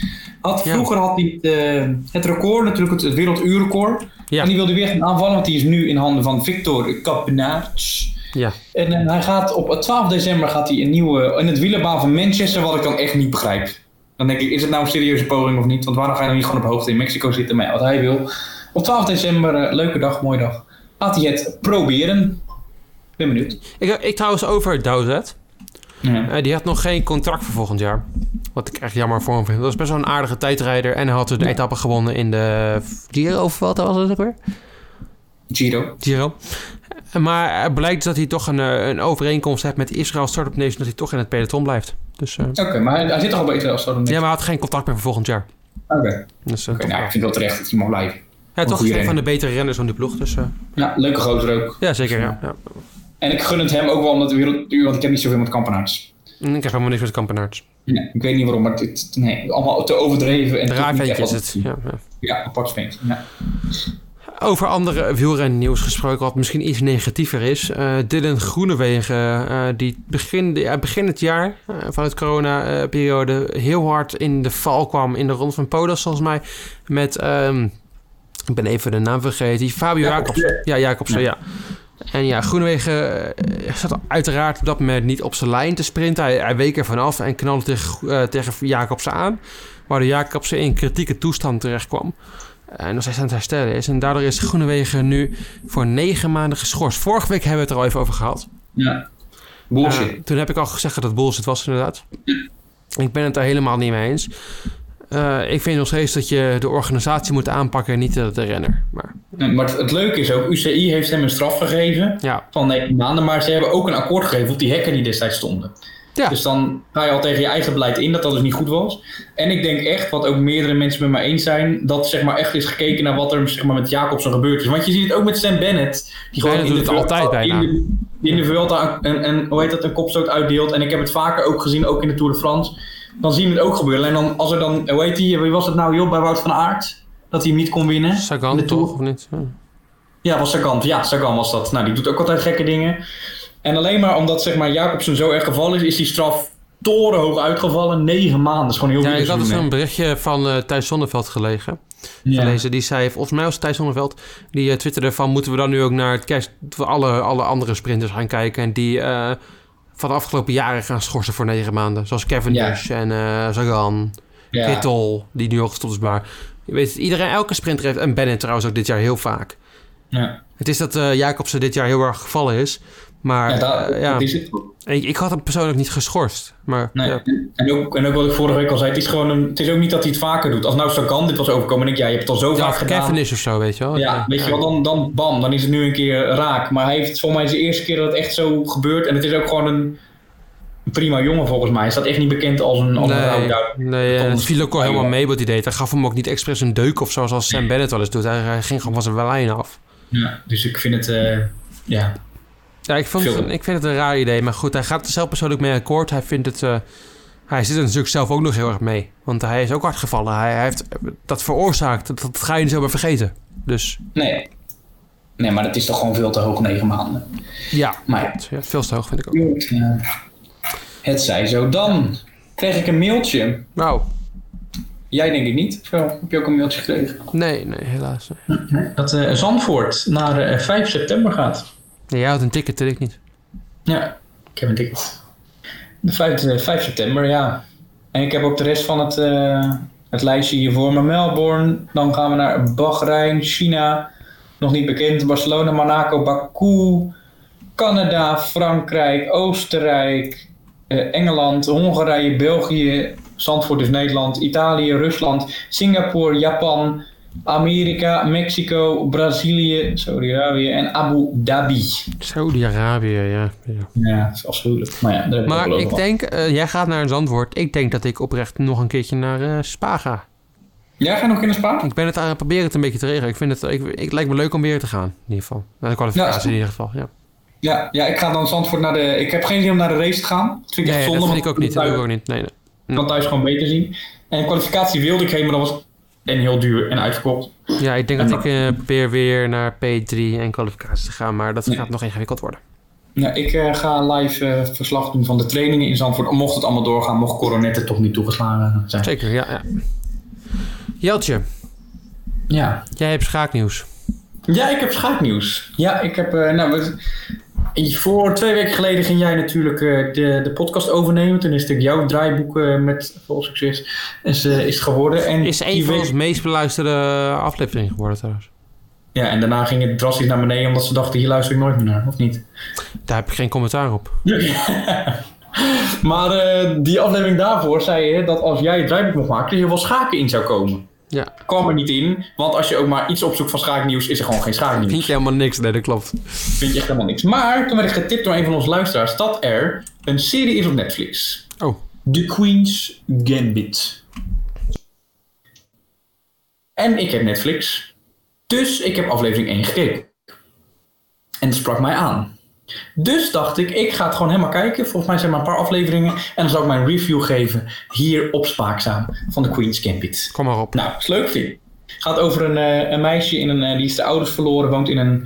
Had, Ja. vroeger had hij het, eh, het record, natuurlijk het, het werelduurrecord. Ja. En die wilde weer gaan aanvallen, want die is nu in handen van Victor Kapenaerts. Ja. En eh, hij gaat op 12 december gaat hij een nieuwe, in het wielerbaan van Manchester, wat ik dan echt niet begrijp. Dan denk ik, is het nou een serieuze poging of niet? Want waarom ga je dan niet gewoon op hoogte in Mexico zitten met wat hij wil? Op 12 december, eh, leuke dag, mooie dag, gaat hij het proberen. Ben benieuwd. Ik, ik trouwens over Dowsett. Ja. Eh, die had nog geen contract voor volgend jaar. Wat ik echt jammer voor hem vind. Dat was best wel een aardige tijdrijder. En hij had de Ja. etappe gewonnen in de Giro of wat was het ook weer? Giro. Giro. Maar het blijkt dat hij toch een, eh, een overeenkomst heeft met Israël Startup Nation... dat hij toch in het peloton blijft. Dus, eh, Oké, maar hij, hij zit toch al bij Israël? zo dan ja, maar hij had geen contract meer voor volgend jaar. Oké. Dus, toch nou, wel. ik vind wel terecht dat hij mag blijven. ja, toch een van de betere renners van die ploeg. Dus, Ja, leuke gozer ook. ja, zeker. Ja. Ja. En ik gun het hem ook wel omdat de wereld, want ik heb niet zoveel met kampenaarts. En Ik heb helemaal niks met kampenaarts. Nee, ik weet niet waarom, maar het, nee, allemaal te overdreven. En ventje is het. Ja, ja. Ja, apart ventje. Ja. Over andere wielrennieuws gesproken, wat misschien iets negatiever is. Eh, Dylan Groenewegen, eh, die begin, ja, begin het jaar eh, van het corona-periode heel hard in de val kwam in de ronde van Podas, volgens mij. Met, ehm, ik ben even de naam vergeten, Fabio Jacobsen. Jacobsen. Ja, Jacobsen, ja. En ja, Groenewegen zat uiteraard op dat moment niet op zijn lijn te sprinten. Hij, hij week er vanaf en knalde tegen, tegen Jacobsen aan. Waardoor Jacobsen in kritieke toestand terecht kwam. En nog steeds aan het herstellen is. En daardoor is Groenewegen nu voor negen maanden geschorst. Vorige week hebben we het er al even over gehad. ja. Bullshit. Eh, toen heb ik al gezegd dat het bullshit was, inderdaad. Ik ben het er helemaal niet mee eens. Eh, ik vind nog steeds dat je de organisatie moet aanpakken en niet de, de renner. Maar maar het, het leuke is ook, UCI heeft hem een straf gegeven ja, van negen maanden, maar ze hebben ook een akkoord gegeven op die hekken die destijds stonden. Ja. Dus dan ga je al tegen je eigen beleid in dat dat dus niet goed was. En ik denk echt, wat ook meerdere mensen met mij eens zijn, dat zeg maar echt is gekeken naar wat er zeg maar, met Jacobsen gebeurd is. Want je ziet het ook met Sam Bennett. Die doet het de Vuelta- altijd bijna. In de, die in de Vuelta een, een, hoe heet dat, een kopstoot uitdeelt. En ik heb het vaker ook gezien, ook in de Tour de France. Dan zien we het ook gebeuren. En dan, als er dan, hoe heet die, wie was het nou joh, bij Wout van Aert? Dat hij hem niet kon winnen. In Sagan toch, of niet? Ja. Ja, was Sagan. Ja, Sagan was dat. Nou, die doet ook altijd gekke dingen. En alleen maar omdat zeg maar, Jacobsen zo erg gevallen is, is die straf torenhoog uitgevallen. Negen maanden. Dat is gewoon heel Ja, veel ik had dus seizoen, een berichtje van eh Thijs Zonneveld gelegen. ja. gelezen. Die zei, volgens mij was Thijs Zonneveld, die eh, twitterde van... moeten we dan nu ook naar het kerst, alle, alle andere sprinters gaan kijken... en die eh, van de afgelopen jaren gaan schorsen voor negen maanden. Zoals Cavendish en eh Sagan, Ja. Kittel, die nu al gestopt is. Maar je weet iedereen, elke sprinter heeft... en Bennett trouwens ook dit jaar heel vaak. Ja. Het is dat Jacobsen dit jaar heel erg gevallen is. Maar Ja, dat, eh, ja, is het. ik, ik had hem persoonlijk niet geschorst. Maar Nee. ja, En, ook, en ook wat ik vorige week al zei, het is, gewoon een, het is ook niet dat hij het vaker doet. Als nou Sagan dit was overkomen, denk ik, ja, je hebt het al zo ja, vaak gedaan. Cavendish of zo, weet je wel. Ja, weet je wel, dan, dan bam, dan is het nu een keer raak. Maar hij heeft volgens mij zijn eerste keer dat het echt zo gebeurt. En het is ook gewoon een prima jongen volgens mij. Hij staat echt niet bekend als een, als een Nee, rouwduik. nee Tom en het viel ook al helemaal mee wat hij deed. Hij gaf hem ook niet expres een deuk of zo, zoals Sam Bennett wel eens doet. Hij, hij ging gewoon van zijn lijn af. Ja, dus ik vind het, eh, ja. Ja, ik, vond ik vind het een raar idee. Maar goed, hij gaat er zelf persoonlijk mee akkoord. Hij vindt het... eh, hij zit er natuurlijk zelf ook nog heel erg mee. Want hij is ook hard gevallen. Hij, hij heeft dat veroorzaakt. Dat, dat ga je niet zomaar vergeten. Dus Nee. Nee, maar dat is toch gewoon veel te hoog, negen maanden. ja, Maar ja. veel te hoog vind ik ook. Goed, ja. Het zij zo. Dan kreeg ik een mailtje. Nou, Jij denk ik niet. Heb je ook een mailtje gekregen? nee, nee, helaas. nee. Dat eh, Zandvoort naar eh, 5 september gaat. Nee, jij had een ticket, ik niet. Ja, ik heb een ticket. De 5, eh, 5 september, ja. En ik heb ook de rest van het, eh, het lijstje hier voor me. Melbourne, dan gaan we naar Bahrein, China, nog niet bekend. Barcelona, Monaco, Baku, Canada, Frankrijk, Oostenrijk, eh, Engeland, Hongarije, België, Zandvoort dus Nederland, Italië, Rusland, Singapore, Japan, Amerika, Mexico, Brazilië, Saudi-Arabië en Abu Dhabi. Saudi-Arabië, ja. ja. Ja, dat is afschuwelijk. Maar ja, daar heb Maar ik denk, eh, jij gaat naar een Zandvoort. Ik denk dat ik oprecht nog een keertje naar eh, Spa ga. Jij gaat nog in de Spa? Ik ben het aan het proberen het een beetje te regelen. Ik vind het, ik, ik, lijkt me leuk om weer te gaan, in ieder geval. Naar de kwalificatie Ja. in ieder geval, ja. Ja, ja, ik ga dan Zandvoort naar de... Ik heb geen zin om naar de race te gaan. Dat vind ik Nee, echt dat zonde. vind ik ook niet. Dat ik ook niet. Nee, nee. Ik kan thuis gewoon beter zien. En kwalificatie wilde ik heen, maar dat was en heel duur en uitverkocht. Ja, ik denk dat ik eh, probeer weer naar P3 en kwalificatie te gaan. Maar dat gaat nog ingewikkeld worden. Ja, ik eh, ga live eh, verslag doen van de trainingen in Zandvoort. Mocht het allemaal doorgaan, mocht coronetten toch niet toegeslagen zijn. Zeker, ja. ja. Jeltje, Ja. jij hebt schaaknieuws. Ja, ik heb schaaknieuws. Ja, ik heb. eh, nou, we- voor twee weken geleden ging jij natuurlijk eh, de, de podcast overnemen. Toen is het ook jouw draaiboek eh, met vol succes is, eh, is geworden. En Is een van week- onze meest beluisterde afleveringen geworden trouwens. Ja, en daarna ging het drastisch naar beneden omdat ze dachten: hier luister ik nooit meer naar, of niet? Daar heb ik geen commentaar op. maar die aflevering daarvoor zei je dat als jij het draaiboek mocht maken, er heel veel schaken in zou komen. Ja, Kwam er niet in, want als je ook maar iets opzoekt van schaaknieuws, is er gewoon geen schaaknieuws. vind je helemaal niks. Nee, dat klopt. Vind je echt helemaal niks. Maar toen werd ik getipt door een van onze luisteraars dat er een serie is op Netflix. Oh, The Queen's Gambit. En ik heb Netflix. Dus ik heb aflevering 1 gekeken. En het sprak mij aan. Dus dacht ik, ik ga het gewoon helemaal kijken. Volgens mij zijn er maar een paar afleveringen. En dan zal ik mijn review geven hier op Spaakzaam van The Queen's Gambit. kom maar op. Nou, is leuk. Het gaat over een, eh, een meisje in een, eh, die is de ouders verloren, woont in een,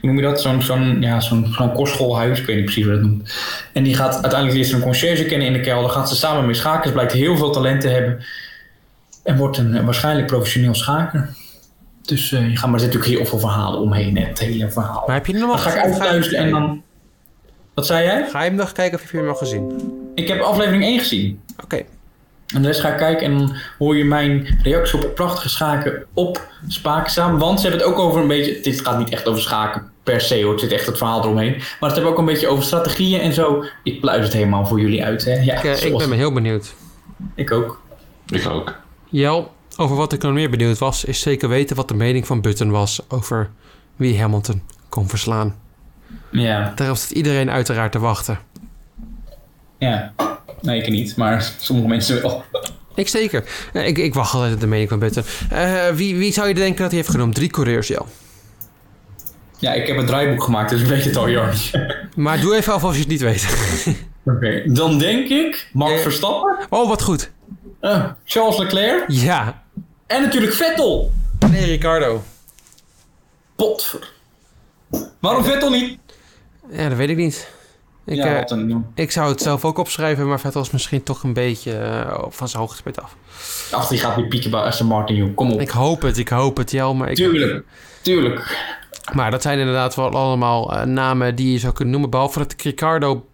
hoe noem je dat, zo'n zo'n ja, zo'n zo'n kostschoolhuis, ik weet niet precies hoe dat noemt. En die gaat uiteindelijk ze een conciërge kennen in de kelder, gaat ze samen mee schaken, ze blijkt heel veel talent te hebben en wordt een waarschijnlijk professioneel schaker. Dus eh, je gaat maar er natuurlijk heel veel verhalen omheen, het hele verhaal. Maar heb je nog Dan ga ik uitluisteren en dan... Wat zei jij? Ga je hem nog kijken of je hem al gezien? Ik heb aflevering 1 gezien. Oké. En de rest ga ik kijken en dan hoor je mijn reactie op prachtige schaken op Spaakzaam. Want ze hebben het ook over een beetje... Dit gaat niet echt over schaken per se hoor. Het zit echt het verhaal eromheen. Maar het hebben ook een beetje over strategieën en zo. Ik pluis het helemaal voor jullie uit. Hè? Ja, Ik, eh, ik zoals- ben heel benieuwd. ik ook. Ik ook. Jel, over wat ik nog meer benieuwd was, is zeker weten wat de mening van Button was over wie Hamilton kon verslaan. Ja, Daarop zit iedereen uiteraard te wachten. ja. Nee, ik niet. Maar sommige mensen wel. Ik zeker. Eh, Ik, ik wacht altijd op de mening van Button. Eh, wie, wie zou je denken dat hij heeft genomen? Drie coureurs, Jel. Ja, ik heb een draaiboek gemaakt, dus ik weet het al, Jorn. Maar doe even af als je het niet weet. Oké. Dan denk ik Max Eh. Verstappen, Oh, wat goed. eh, Charles Leclerc Ja. en natuurlijk Vettel. Nee, Ricardo. Potver. Waarom Vettel niet? Ja, dat weet ik niet. Ik, ja, eh, een... ik zou het zelf ook opschrijven, maar Vettel is misschien toch een beetje eh, van zijn hoogtepunt af. Ach, die gaat weer pieken bij Aston Martin, joh. Kom op. Ik hoop het, ik hoop het, Jel. Maar, ik, Tuurlijk. Tuurlijk. maar dat zijn inderdaad wel allemaal eh, namen die je zou kunnen noemen. Behalve dat ik Ricardo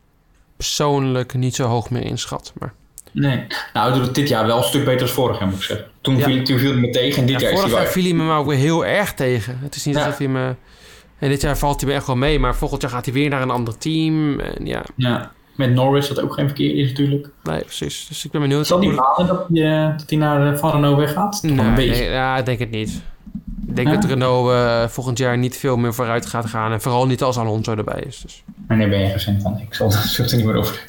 persoonlijk niet zo hoog meer inschat. Maar Nee. Nou, doet het dit jaar wel een stuk beter dan vorig jaar, moet ik zeggen. Toen, Ja. viel, toen viel hij me tegen en dit ja, jaar is vorig jaar viel hij me maar ook weer heel erg tegen. Het is niet Ja. alsof hij me... En dit jaar valt hij me echt wel mee. Maar volgend jaar gaat hij weer naar een ander team. En ja, Ja. Met Norris, dat ook geen verkeer is natuurlijk. nee, precies. Dus ik ben benieuwd. Zal die balen dat hij, eh, dat hij naar eh, Van Renault weggaat? Nee, een beetje. nee, ja, ik denk het niet. Ik denk Ja? dat Renault eh, volgend jaar niet veel meer vooruit gaat gaan. En vooral niet als Alonso erbij is. Dus. Maar nee, ben je geen fan van. Ik zal het er niet meer over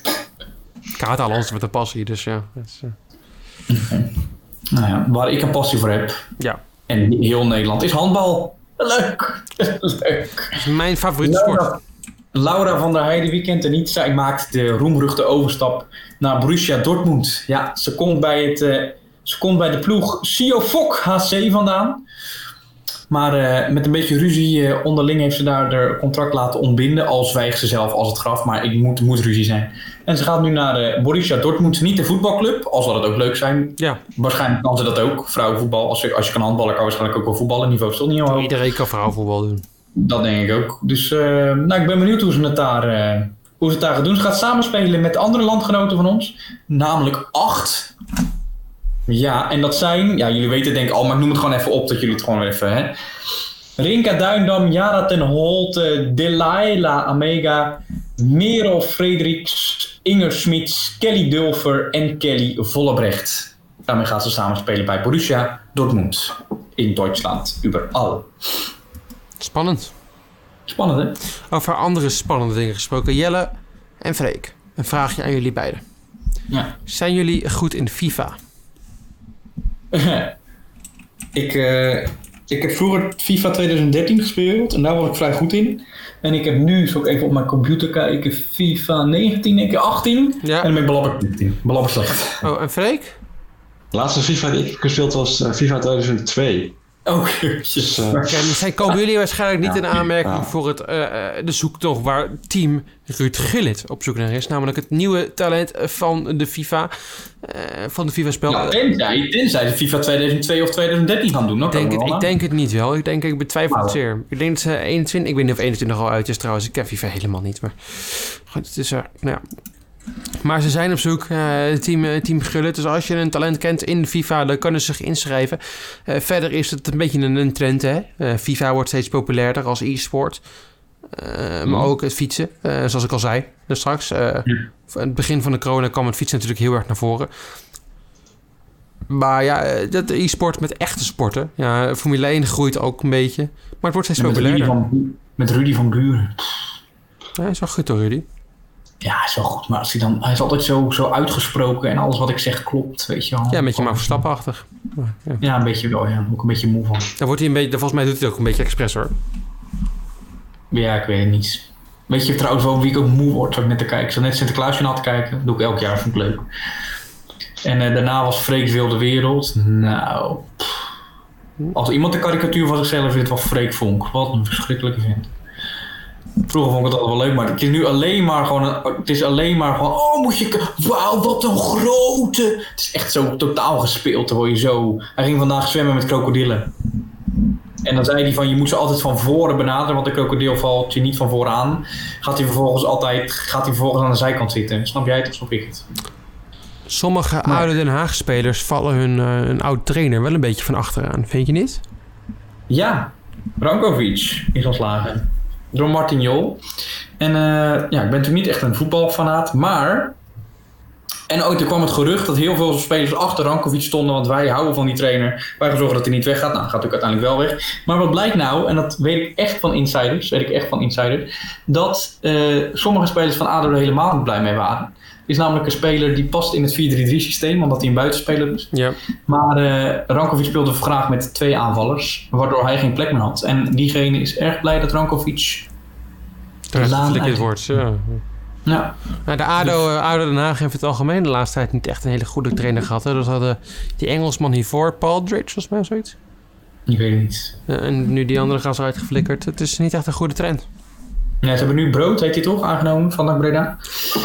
Ik haat Alonso met een passie, dus ja. dat is, Nou ja, waar ik een passie voor heb, ja, en heel Nederland, is handbal. Leuk. Leuk. dat is mijn favoriete sport. Laura, Laura van der Heijden, wie kent er niet? Zij maakt de roemruchte overstap naar Borussia Dortmund. Ja, ze komt bij, het, eh, ze komt bij de ploeg Sio Fok HC vandaan. Maar eh, met een beetje ruzie eh, onderling heeft ze daar haar contract laten ontbinden. Al zwijgt ze zelf als het graf, maar ik moet, moet ruzie zijn. En ze gaat nu naar de Borussia Dortmund, niet de voetbalclub. Al zal het ook leuk zijn. Ja, Waarschijnlijk kan ze dat ook, vrouwenvoetbal. Als je, als je kan handballen, kan waarschijnlijk ook wel voetballen. Niveau is toch niet heel hoog. iedereen kan vrouwenvoetbal doen. Dat denk ik ook. Dus nou, ik ben benieuwd hoe ze het daar, hoe ze het daar gaan doen. Ze gaat samenspelen met andere landgenoten van ons. Namelijk acht. Ja, en dat zijn... Ja, jullie weten het denk ik al, maar ik noem het gewoon even op dat jullie het gewoon even... Hè. Rinka Duindam, Jara ten Holte, Delilah Amega, Merel Frederiks, Inger Smits, Kelly Dulfer en Kelly Vollebrecht. Daarmee gaat ze samenspelen bij Borussia Dortmund. In Duitsland, überall. Spannend. Spannend, hè? Over andere spannende dingen gesproken. Jelle en Freek. Een vraagje aan jullie beiden. Ja. Zijn jullie goed in FIFA? ik, eh, ik heb vroeger FIFA 2013 gespeeld en daar was ik vrij goed in. En ik heb nu, zal ik even op mijn computer kijken, FIFA 19, denk ik, 18. Ja. En dan ben ik belabberd slecht. Oh, en Freek? De laatste FIFA die ik gespeeld was eh, FIFA 2002. Oh, Dus, jezus. eh, En zij komen jullie waarschijnlijk niet Ja, in aanmerking ja. voor het, eh, eh, de zoektocht waar team Ruud Gillit op zoek naar is. Namelijk het nieuwe talent van de FIFA. eh, van de FIFA-spel. Nou, tenzij, tenzij de FIFA 2002 of 2013 gaan doen. Ik, denk het, ik denk het niet wel. Ik denk, ik betwijfel het Nou. zeer. Ik denk dat ze 21... Ik weet niet of 21 al uit is trouwens. Ik ken FIFA helemaal niet. Maar goed, het is... eh, nou ja. Maar ze zijn op zoek, eh, team, team Gullit. Dus als je een talent kent in FIFA, dan kunnen ze zich inschrijven. Eh, verder is het een beetje een, een trend, hè. Eh, FIFA wordt steeds populairder als e-sport. Maar Mhm. ook het fietsen, zoals ik al zei dus straks. Ja. Aan het begin van de corona kwam het fietsen natuurlijk heel erg naar voren. Maar ja, dat e-sport met echte sporten. Ja, Formule 1 groeit ook een beetje. Maar het wordt steeds met, Rudy populairder. van, met Rudy van Buren. Ja, is wel goed hoor, Rudy. Ja, is wel goed. Maar als hij, dan, hij is altijd zo, zo uitgesproken en alles wat ik zeg klopt, weet je wel. Ja, een beetje maar Verstappen-achtig. Ja. Ja, een beetje wel, ja. Ook een beetje moe van. Daar wordt hij een beetje, volgens mij doet hij het ook een beetje expres hoor. Ja, ik weet het niet. Weet je trouwens wel wie ik ook moe word? Ik net te kijken. Ik zat net Sinterklaasjournaal te kijken. Dat doe ik elk jaar, vind ik leuk. En eh, daarna was Freek Wilde Wereld. Nou, pff. als iemand de karikatuur van zichzelf vindt, was Freek Vonk. Wat een verschrikkelijke vent. Vroeger vond ik het altijd wel leuk, maar het is nu alleen maar gewoon, een- het is alleen maar gewoon, oh moet je, k- wauw wat een grote. Het is echt zo totaal gespeeld, dan word je zo. Hij ging vandaag zwemmen met krokodillen. En dan zei hij van, je moet ze altijd van voren benaderen, want de krokodil valt je niet van vooraan. Gaat hij vervolgens altijd, gaat hij vervolgens aan de zijkant zitten. Snap jij het of snap ik het? Sommige oude Den Haag-spelers vallen hun, eh, een oud trainer wel een beetje van achteraan. Vind je niet? Ja, Rankovic is ontslagen. Door Martin Jol. En eh, ja, ik ben natuurlijk niet echt een voetbalfanaat, maar... En ook er kwam het gerucht dat heel veel spelers achter Rankovic stonden, want wij houden van die trainer. Wij zorgen dat hij niet weggaat. Nou, gaat natuurlijk uiteindelijk wel weg. Maar wat blijkt nou, en dat weet ik echt van insiders, weet ik echt van insiders, dat eh, sommige spelers van ADO er helemaal niet blij mee waren. Is namelijk een speler die past in het 4-3-3 systeem, omdat hij een buitenspeler is. Ja. Maar eh Rankovic speelde graag met twee aanvallers, waardoor hij geen plek meer had. En diegene is erg blij dat Rankovic. Uit. wordt. Ja. Ja, Nou, de ADO, eh, ADO Den Haag heeft het algemeen de laatste tijd niet echt een hele goede trainer gehad. Hè. Dus hadden die Engelsman hiervoor, Paul Dridge, volgens mij of zoiets. ik weet het niet. Eh, en nu die andere gast eruit geflikkerd. Het is niet echt een goede trend. Ja, ze hebben nu Brood, heet hij toch, aangenomen van NAC Breda.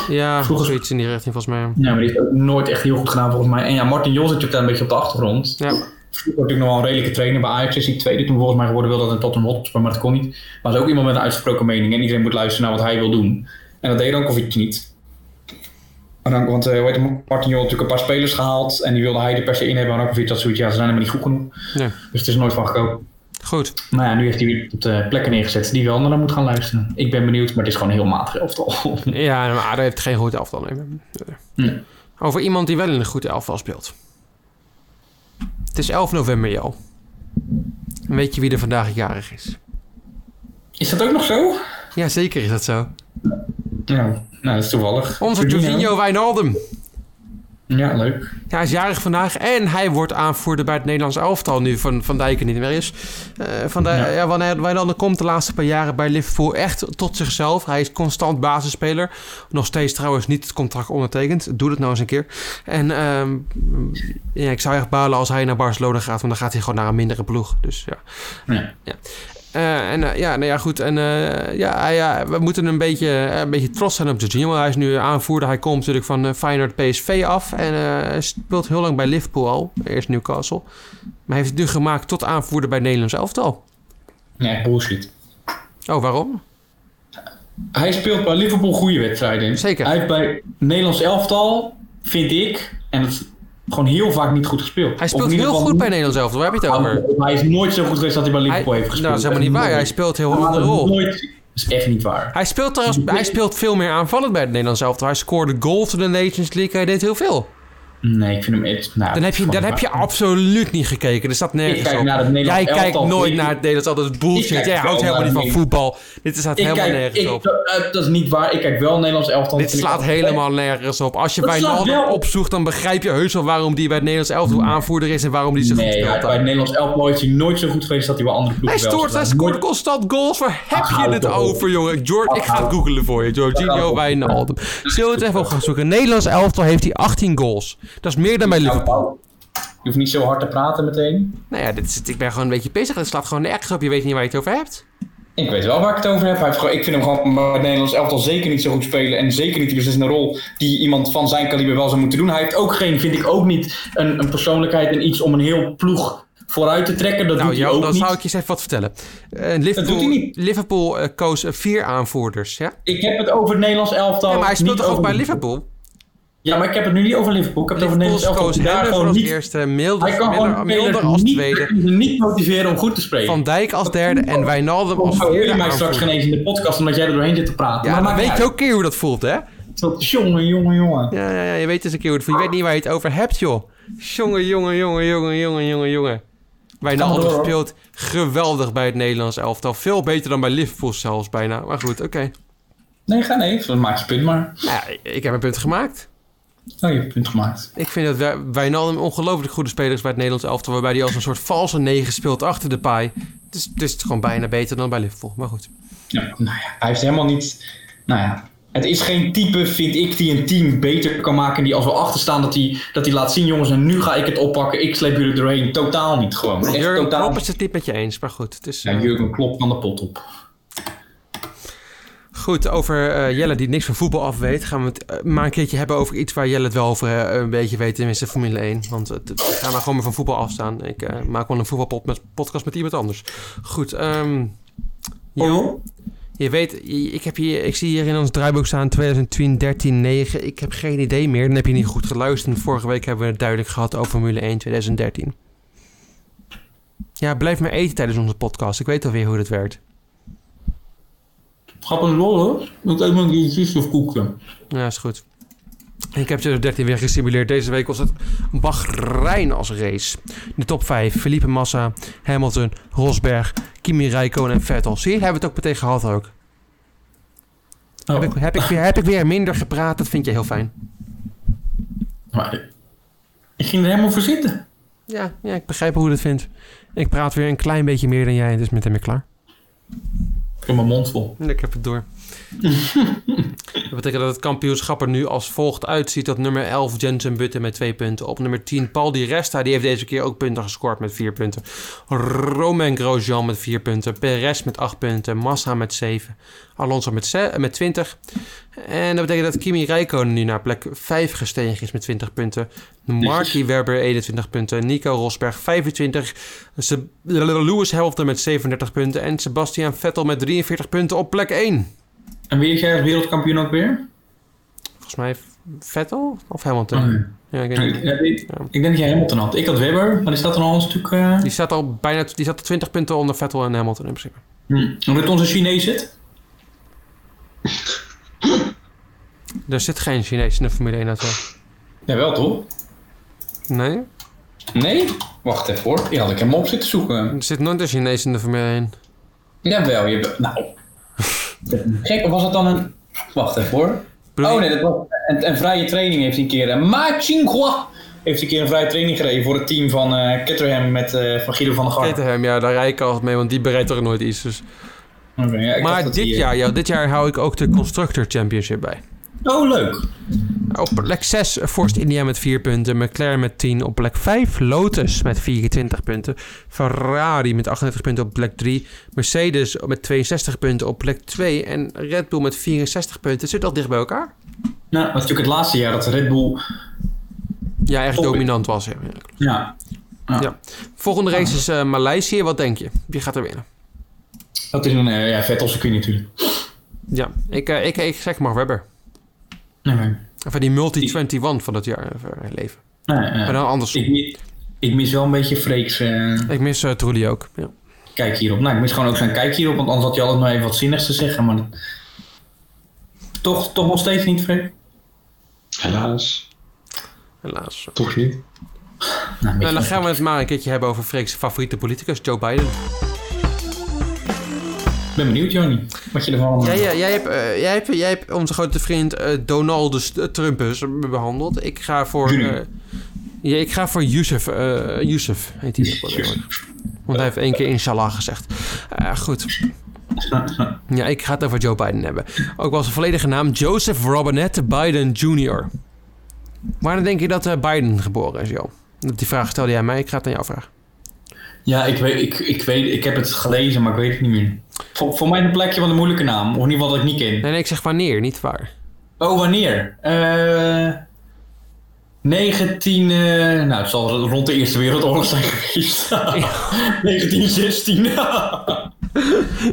Ja, Vroeger- zoiets in die richting volgens mij. Ja, maar die heeft ook nooit echt heel goed gedaan volgens mij. En ja, Martin Jos zit natuurlijk daar een beetje op de achtergrond. Ja. Vroeger natuurlijk nog wel een redelijke trainer. Bij Ajax is hij tweede toen volgens mij geworden. Wilde dat een Tottenham Hotspur, maar dat kon niet. Maar hij is ook iemand met een uitgesproken mening. En iedereen moet luisteren naar wat hij wil doen. En dat deed Rankovic niet. Rank- Want eh, hoe heet het, Martin Jol had natuurlijk een paar spelers gehaald. En die wilde hij er per se in hebben. En Rankovic had zoiets, ja, ze zijn helemaal niet goed genoeg. Ja. Dus het is er nooit van gekomen. Goed. Maar ja, nu heeft hij op de plekken neergezet die wel naar moet gaan luisteren. Ik ben benieuwd, maar het is gewoon een heel matig elftal. Ja, maar ADO heeft geen goed elftal. Nee. Over iemand die wel in een goed elftal speelt. Het is 11 november, Jo. En weet je wie er vandaag jarig is? Is dat ook nog zo? Ja, zeker is dat zo. Ja, nou, dat is toevallig. Onze Jorginho Wijnaldum. Ja, leuk. Ja, hij is jarig vandaag en hij wordt aanvoerder bij het Nederlands elftal nu Van, van Dijk er niet meer is. Eh van Ja. ja. wanneer Wijnaldum komt de laatste paar jaren bij Liverpool echt tot zichzelf. Hij is constant basisspeler. Nog steeds trouwens niet het contract ondertekend. Doe dat nou eens een keer. En ehm, ja, ik zou echt balen als hij naar Barcelona gaat, want dan gaat hij gewoon naar een mindere ploeg. Dus ja. Ja. Eh, en eh, ja, nou ja, goed. En eh, ja, ja, we moeten een beetje, een beetje trots zijn op Jorginho. Hij is nu aanvoerder. Hij komt natuurlijk van Feyenoord PSV af. En speelt heel lang bij Liverpool al. Eerst Newcastle. Maar heeft het nu gemaakt tot aanvoerder bij het Nederlands elftal. Nee, bullshit. Oh, waarom? Hij speelt bij Liverpool goede wedstrijden. Zeker. Hij heeft bij Nederlands elftal, vind ik, en is gewoon heel vaak niet goed gespeeld. Hij speelt heel goed bij Nederlands elftal. Waar heb je het over? Hij is nooit zo goed geweest dat hij bij Liverpool nou, heeft gespeeld. dat is helemaal niet waar. Hij speelt heel een Maar andere rol. Nooit. Dat is echt niet waar. Hij speelt, trouwens, hij speelt veel meer aanvallend bij het Nederlands elftal. Hij scoorde goals in de Nations League. Hij deed heel veel. Nee, ik vind hem echt... Nou, Dan heb je, dan heb je absoluut niet gekeken. Er staat nergens op. naar het Nederlands Jij kijkt nooit naar het Nederlands elftal. Dat is bullshit. Jij houdt helemaal niet van voetbal. Dit staat Ik helemaal kijk, nergens ik, op. eh, dat is niet waar. Ik kijk wel Nederlands elftal. Dit slaat helemaal nergens op. Als je Dat bij op. opzoekt, dan begrijp je heus wel waarom die bij het Nederlands elftal aanvoerder is en waarom die zo goed Nee, speelt. hij- bij het Nederlands elftal is hij nooit zo goed geweest dat hij bij andere Hij ploegen wel stoort, hij scoort constant goals. Waar heb je het over, jongen? George, ik ga het hou googlen voor je. Jorginho. Wijnaldum. Zullen we het even op gaan zoeken? Nederlands elftal heeft hij 18 goals. Dat is meer dan bij Liverpool. Je hoeft niet zo hard te praten meteen. Nou ja, dit is, ik ben gewoon een beetje bezig. Het slaat gewoon nergens op. Je weet niet waar je het over hebt. Ik weet wel waar ik het over heb. Hij heeft gewoon, ik vind hem gewoon bij het Nederlands elftal zeker niet zo goed spelen. En zeker niet dus is een rol die iemand van zijn kaliber wel zou moeten doen. Hij heeft ook geen, vind ik ook niet, een, een persoonlijkheid en iets om een heel ploeg vooruit te trekken. Dat nou, doet hij ook dan niet. zou ik je eens even wat vertellen. Eh, doet Liverpool, hij niet. Liverpool eh, koos vier aanvoerders, ja? Ik heb het over het Nederlands elftal. ja maar hij speelt toch ook bij Liverpool? Ja, maar ik heb het nu niet over Liverpool. Ik heb het over elftal. koos daar gewoon als niet, eerste, Milder, hij kan Milder, Milder als niet, tweede, niet motiveren om goed te spreken. Van Dijk als derde en Wijnaldum als hoor vierde je mij straks geen eens in de podcast omdat jij er doorheen zit te praten. Ja, maar weet je ook een keer hoe dat voelt, hè? Zo, Jongen, jongen, jongen. Ja, ja, ja, je weet dus een keer hoe het voelt. Je weet niet waar je het over hebt, joh. Jongen, jongen, jongen, jongen, jongen, jongen, jongen. Wijnaldum speelt geweldig bij het Nederlands elftal. Veel beter dan bij Liverpool zelfs bijna. Maar goed, oké. Nee, ga nee. Dan maak je punt maar. Ja, ik heb een punt gemaakt. Oh, je hebt punt gemaakt. Ik vind dat Wij- Wijnaldum een ongelooflijk goede speler is bij het Nederlands elftal. Waarbij hij als een soort valse negen speelt achter de paai. Dus, dus het is gewoon bijna beter dan bij Liverpool. Maar goed. Ja, nou ja, hij heeft helemaal niet... Nou ja, het is geen type, vind ik, die een team beter kan maken. Die als we achter staan, dat hij dat die laat zien, jongens, en nu ga ik het oppakken. Ik sleep jullie doorheen. Totaal niet gewoon. Echt Jurgen totaal Klopp is het met je eens. Maar goed, het is... Ja, eh, Jurgen Klopp van de pot op. Goed, over eh, Jelle die niks van voetbal af weet, gaan we het eh, maar een keertje hebben over iets waar Jelle het wel over eh, een beetje weet, tenminste Formule 1. Want het, het- ik ga maar gewoon maar van voetbal afstaan. Ik maak wel een voetbalpodcast met iemand anders. Goed, ehm Jo, Oh, je weet, ik, heb hier, ik zie hier in ons draaiboek staan 2010, 13, 9. Ik heb geen idee meer, dan heb je niet goed geluisterd. Vorige week hebben we het duidelijk gehad over Formule 1 2013. Ja, blijf maar eten tijdens onze podcast. Ik weet alweer hoe dat werkt. Grappig lol hoor. Ik eet maar een keertje of koekje. Ja, is goed. Ik heb 2013 weer gesimuleerd. Deze week was het Bahrein als race. De top 5. Felipe Massa, Hamilton, Rosberg, Kimi Räikkönen en Vettel. Zie je, hebben we het ook meteen gehad ook. Oh. Heb, ik, heb, ik weer, heb ik weer minder gepraat? Dat vind je heel fijn. Maar ik ging er helemaal voor zitten. Ja, ja, ik begrijp hoe je het vindt. Ik praat weer een klein beetje meer dan jij, dus met hem weer klaar. Heb mijn mond vol. Ik heb het door. Dat betekent dat het kampioenschap er nu als volgt uitziet. Dat nummer 11 Jensen Button met twee punten. Op nummer 10 Paul Di Resta. Die heeft deze keer ook punten gescoord met vier punten. Romain Grosjean met vier punten. Perez met acht punten. Massa met 7. Alonso met, met 20. En dat betekent dat Kimi Räikkönen nu naar plek 5 gestegen is met 20 punten. Marky Webber 21 punten. Nico Rosberg 25. Se- Lewis Hamilton met 37 punten. En Sebastian Vettel met 43 punten op plek 1. En wie is jij als wereldkampioen ook weer? Volgens mij Vettel of Hamilton. Oh, nee. Ja, ik, niet. Ik, ik- Ja. ik denk dat jij Hamilton had. Ik had Webber, maar die staat er al een stuk... eh Die staat al bijna die staat al 20 punten onder Vettel en Hamilton in principe. hm. Omdat onze Chinees zit? Er zit geen Chinees in de Formule 1 auto. Jawel toch? Nee, Nee? Wacht even hoor. Die had ik hem op zitten zoeken. er zit nooit een Chinees in de Formule 1. Jawel, je... Nou. Gek, of was het dan een... Wacht even hoor. Oh nee, dat was een, een vrije training heeft hij een keer. Uh, Ma Chinghua heeft een keer een vrije training gereden voor het team van eh Caterham met eh, van Guido van der Garde. Caterham, ja, daar rijd ik altijd mee, want die bereidt toch nooit iets. Dus. Ja, Maar dit eh, jaar, ja, dit jaar hou ik ook de Constructor Championship bij. Oh, leuk. Op plek 6 Force India met 4 punten. McLaren met 10 op plek 5. Lotus met 24 punten. Ferrari met 38 punten op plek 3. Mercedes met 62 punten op plek 2. En Red Bull met 64 punten. Zit al dicht bij elkaar. Nou, dat is natuurlijk het laatste jaar dat Red Bull... Ja, echt dominant was. Ja. Ja, Ja. Volgende race is eh Maleisië. Wat denk je? Wie gaat er winnen? dat is een eh, ja, Vettel circuit natuurlijk. Ja, ik, eh, ik, ik zeg maar Webber. Nee, die multi-21 van dat jaar leven. nee, nee. Maar dan andersom. ik, mis- ik mis wel een beetje Freeks eh, Ik mis uh, Trulli ook. Ja. kijk hierop. Nou, ik mis gewoon ook zijn kijk hierop, want anders had hij altijd nog even wat zinnigs te zeggen. Maar toch, toch nog steeds niet, Freek? Helaas. Helaas. Toch niet. Nou, Nou, dan gaan we het maar een keertje hebben over Freek's favoriete politicus, Joe Biden. Ik ben benieuwd, Joni, wat je ervan... Jij, jij, jij, hebt, eh, jij, hebt, jij hebt onze grote vriend eh Donaldus Trumpus behandeld. Ik ga voor... Eh, ja, ik ga voor Yusuf. Yusuf heet hij. Want hij heeft één keer inshallah gezegd. Goed. Ja, ik ga het over Joe Biden hebben. Ook wel zijn volledige naam Joseph Robinette Biden Jr. Wanneer denk je dat Biden geboren is, joh? Die vraag stelde jij mij, ik ga het aan jou vragen. Ja, ik, weet, ik, ik, weet, ik heb het gelezen, maar ik weet het niet meer. Voor, voor mij een plekje van een moeilijke naam. Of in ieder geval dat ik niet ken. Nee, nee, ik zeg wanneer, niet waar. Oh, wanneer? Eh 19... eh, nou, het zal rond de Eerste Wereldoorlog zijn geweest. 1916.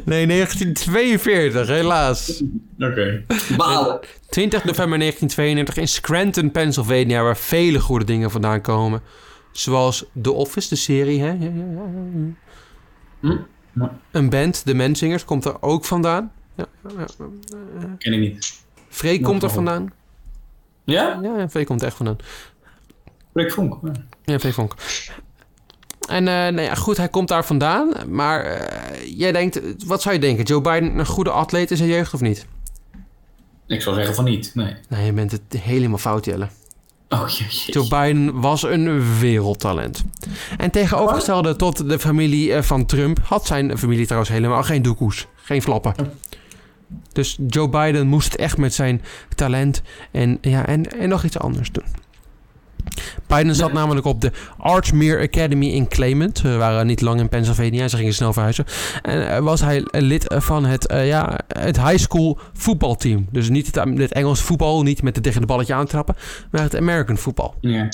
Nee, 1942, helaas. Oké. Balen. 20 november 1932 in Scranton, Pennsylvania, waar vele goede dingen vandaan komen. Zoals The Office, de serie. Hè? Hm? Ja. Een band, de Menzingers, komt er ook vandaan. Ja, ja, ja. Ken ik niet. Free Nog komt er vandaan. Ja? Ja, Free komt er echt vandaan. Rick Vonk. Ja. Ja, Free Vonk. En eh, nou ja, goed, hij komt daar vandaan. Maar eh, jij denkt, wat zou je denken? Joe Biden een goede atleet in zijn jeugd of niet? Ik zou zeggen van niet. Nee. Nee, je bent het helemaal fout, Jelle. Oh. Joe Biden was een wereldtalent. En tegenovergestelde tot de familie eh, van Trump had zijn familie trouwens helemaal geen doekoes. Geen flappen. Dus Joe Biden moest echt met zijn talent en, ja, en, en nog iets anders doen. Biden zat namelijk op de Archmere Academy in Claymont. We waren niet lang in Pennsylvania, ze gingen snel verhuizen. En eh, was hij lid van het, eh, ja, het high school voetbalteam. Dus niet het, het Engels voetbal, niet met het tegen de balletje aantrappen, maar het American voetbal. Ja.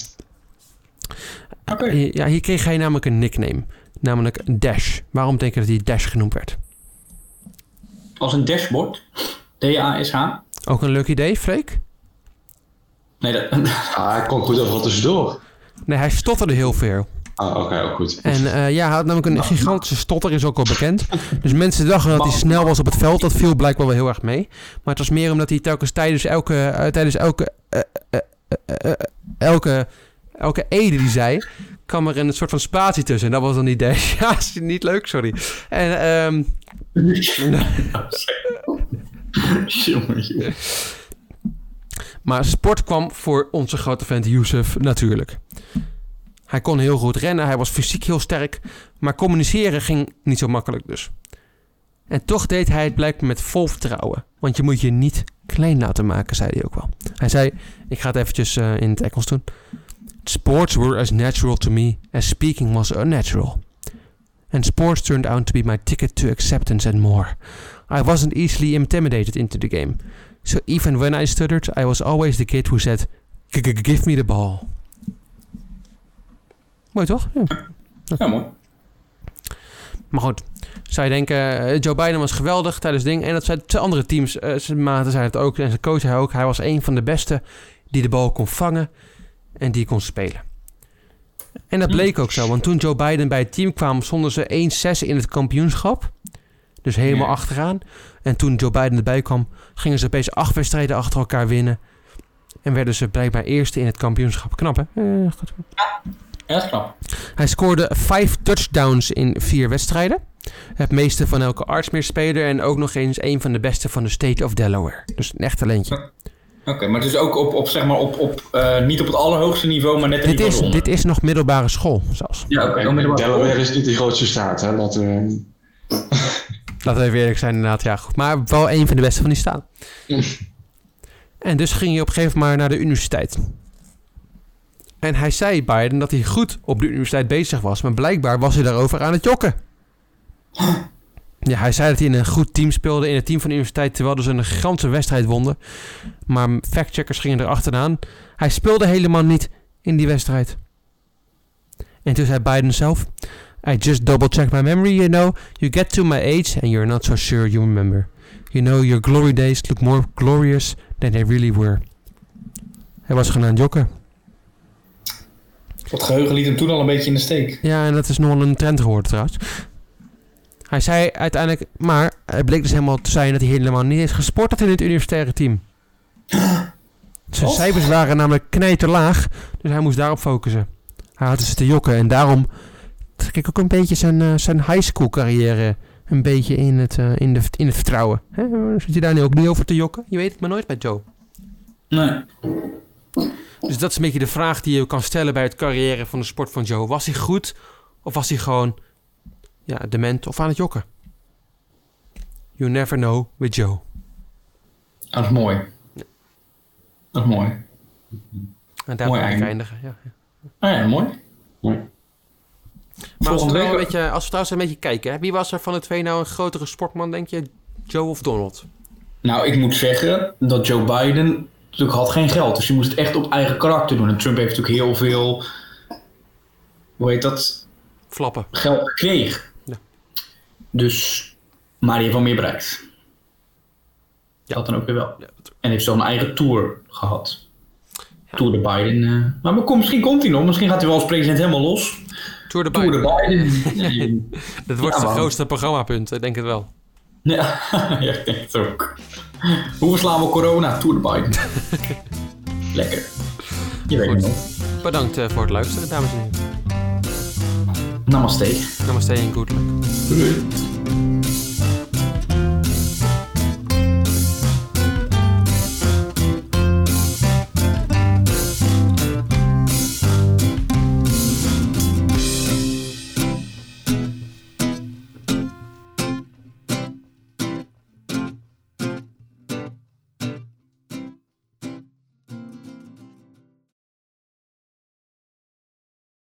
Oké. Eh, Ja, hier kreeg hij namelijk een nickname. Namelijk Dash. Waarom denk je dat hij Dash genoemd werd? Als een dashboard. D-A-S-H. Ook een leuk idee, Freek? Nee, dat... Ah, hij kon goed overal tussendoor. Nee, hij stotterde heel veel. Ah, oké, ook goed. En eh, ja, hij had namelijk een gigantische stotter, is ook wel bekend. Dus mensen dachten dat hij snel was op het veld. Dat viel blijkbaar wel heel erg mee. Maar het was meer omdat hij telkens tijdens elke, eh, tijdens elke, eh, elke, elke ede die zei, kwam er een soort van spatie tussen. En dat was dan die dash. Ja, is niet leuk, sorry. En ehm Jongen, jongen. Maar sport kwam voor onze grote vent Youssef natuurlijk. Hij kon heel goed rennen, hij was fysiek heel sterk, maar communiceren ging niet zo makkelijk dus. En toch deed hij het blijkbaar met vol vertrouwen, want je moet je niet klein laten maken, zei hij ook wel. Hij zei, ik ga het eventjes eh, in het Engels doen. Sports were as natural to me as speaking was unnatural. And sports turned out to be my ticket to acceptance and more. I wasn't easily intimidated into the game. So even when I stuttered, I was always the kid who said, "G- g- give me the ball. Mooi toch? Ja. Ja, mooi. Maar goed, zou je denken, eh, Joe Biden was geweldig tijdens het ding. En dat zijn zijn andere teams, zijn maten zijn het ook. En zijn coach ook, hij was een van de beste die de bal kon vangen en die kon spelen. En dat bleek ook zo, want toen Joe Biden bij het team kwam, stonden ze 1-6 in het kampioenschap. Dus helemaal Ja. achteraan. En toen Joe Biden erbij kwam, gingen ze opeens acht wedstrijden achter elkaar winnen. En werden ze blijkbaar eerste in het kampioenschap. Knap, hè? Eh, goed. Erg knap. Hij scoorde vijf touchdowns in vier wedstrijden. Het meeste van elke Archmere-speler. En ook nog eens een van de beste van de State of Delaware. Dus een echt talentje. Oké, maar het is ook op, op zeg maar, op, op eh, niet op het allerhoogste niveau, maar net een Dit niveau is, dit is nog middelbare school zelfs. Ja, oké. Delaware is niet de grootste staat, hè? Want, eh, Laten we even eerlijk zijn inderdaad. Ja, goed. Maar wel een van de beste van die staan. En dus ging hij op een gegeven moment naar de universiteit. En hij zei Biden dat hij goed op de universiteit bezig was. Maar blijkbaar was hij daarover aan het jokken. Ja, hij zei dat hij in een goed team speelde in het team van de universiteit. Terwijl ze een gigantische wedstrijd wonnen. Maar factcheckers gingen er achteraan. Hij speelde helemaal niet in die wedstrijd. En toen zei Biden zelf... I just double-checked my memory, you know. You get to my age and you're not so sure you remember. You know, your glory days look more glorious than they really were. Hij was gewoon aan het jokken. Het geheugen liet hem toen al een beetje in de steek. Ja, en dat is nog wel een trend geworden trouwens. Hij zei uiteindelijk, maar het bleek dus helemaal te zijn dat hij helemaal niet eens gesport had in het universitaire team. Zijn cijfers waren namelijk knijterlaag, dus hij moest daarop focussen. Hij had dus te jokken en daarom trek ik ook een beetje zijn, eh, zijn high school carrière een beetje in het, eh, in de, in het vertrouwen. Hè? Zit je daar nu ook niet over te jokken? Je weet het maar nooit met Joe. Nee. Dus dat is een beetje de vraag die je kan stellen bij het carrière van de sport van Joe. Was hij goed of was hij gewoon ja, dement of aan het jokken? You never know with Joe. Dat is mooi. Dat is mooi. En daar Mooi ik einde. eindigen. Ja. Ah ja, mooi. Nee. Maar als we, Volgende een beetje, als we trouwens een beetje kijken, hè, wie was er van de twee nou een grotere sportman, denk je? Joe of Donald? Nou, ik moet zeggen dat Joe Biden natuurlijk had geen geld. Dus je moest het echt op eigen karakter doen. En Trump heeft natuurlijk heel veel, hoe heet dat, Flappen. geld gekregen. Ja. Dus, maar die heeft wel meer bereikt. Ja. Dat dan ook weer wel. Ja, dat- En heeft zo een eigen tour gehad. Tour de Biden. eh. maar, maar kom, misschien komt hij nog. Misschien gaat hij wel als president helemaal los. Tour de Tour Biden. de Biden. Nee. Dat wordt Ja, man. grootste programmapunt, ik denk het wel. ja, ja, ik denk het ook. Hoe verslaan we corona? Tour de Biden. Lekker. Je weet het. Bedankt eh, voor het luisteren, dames en heren. Namaste. Namaste en good luck. Doei.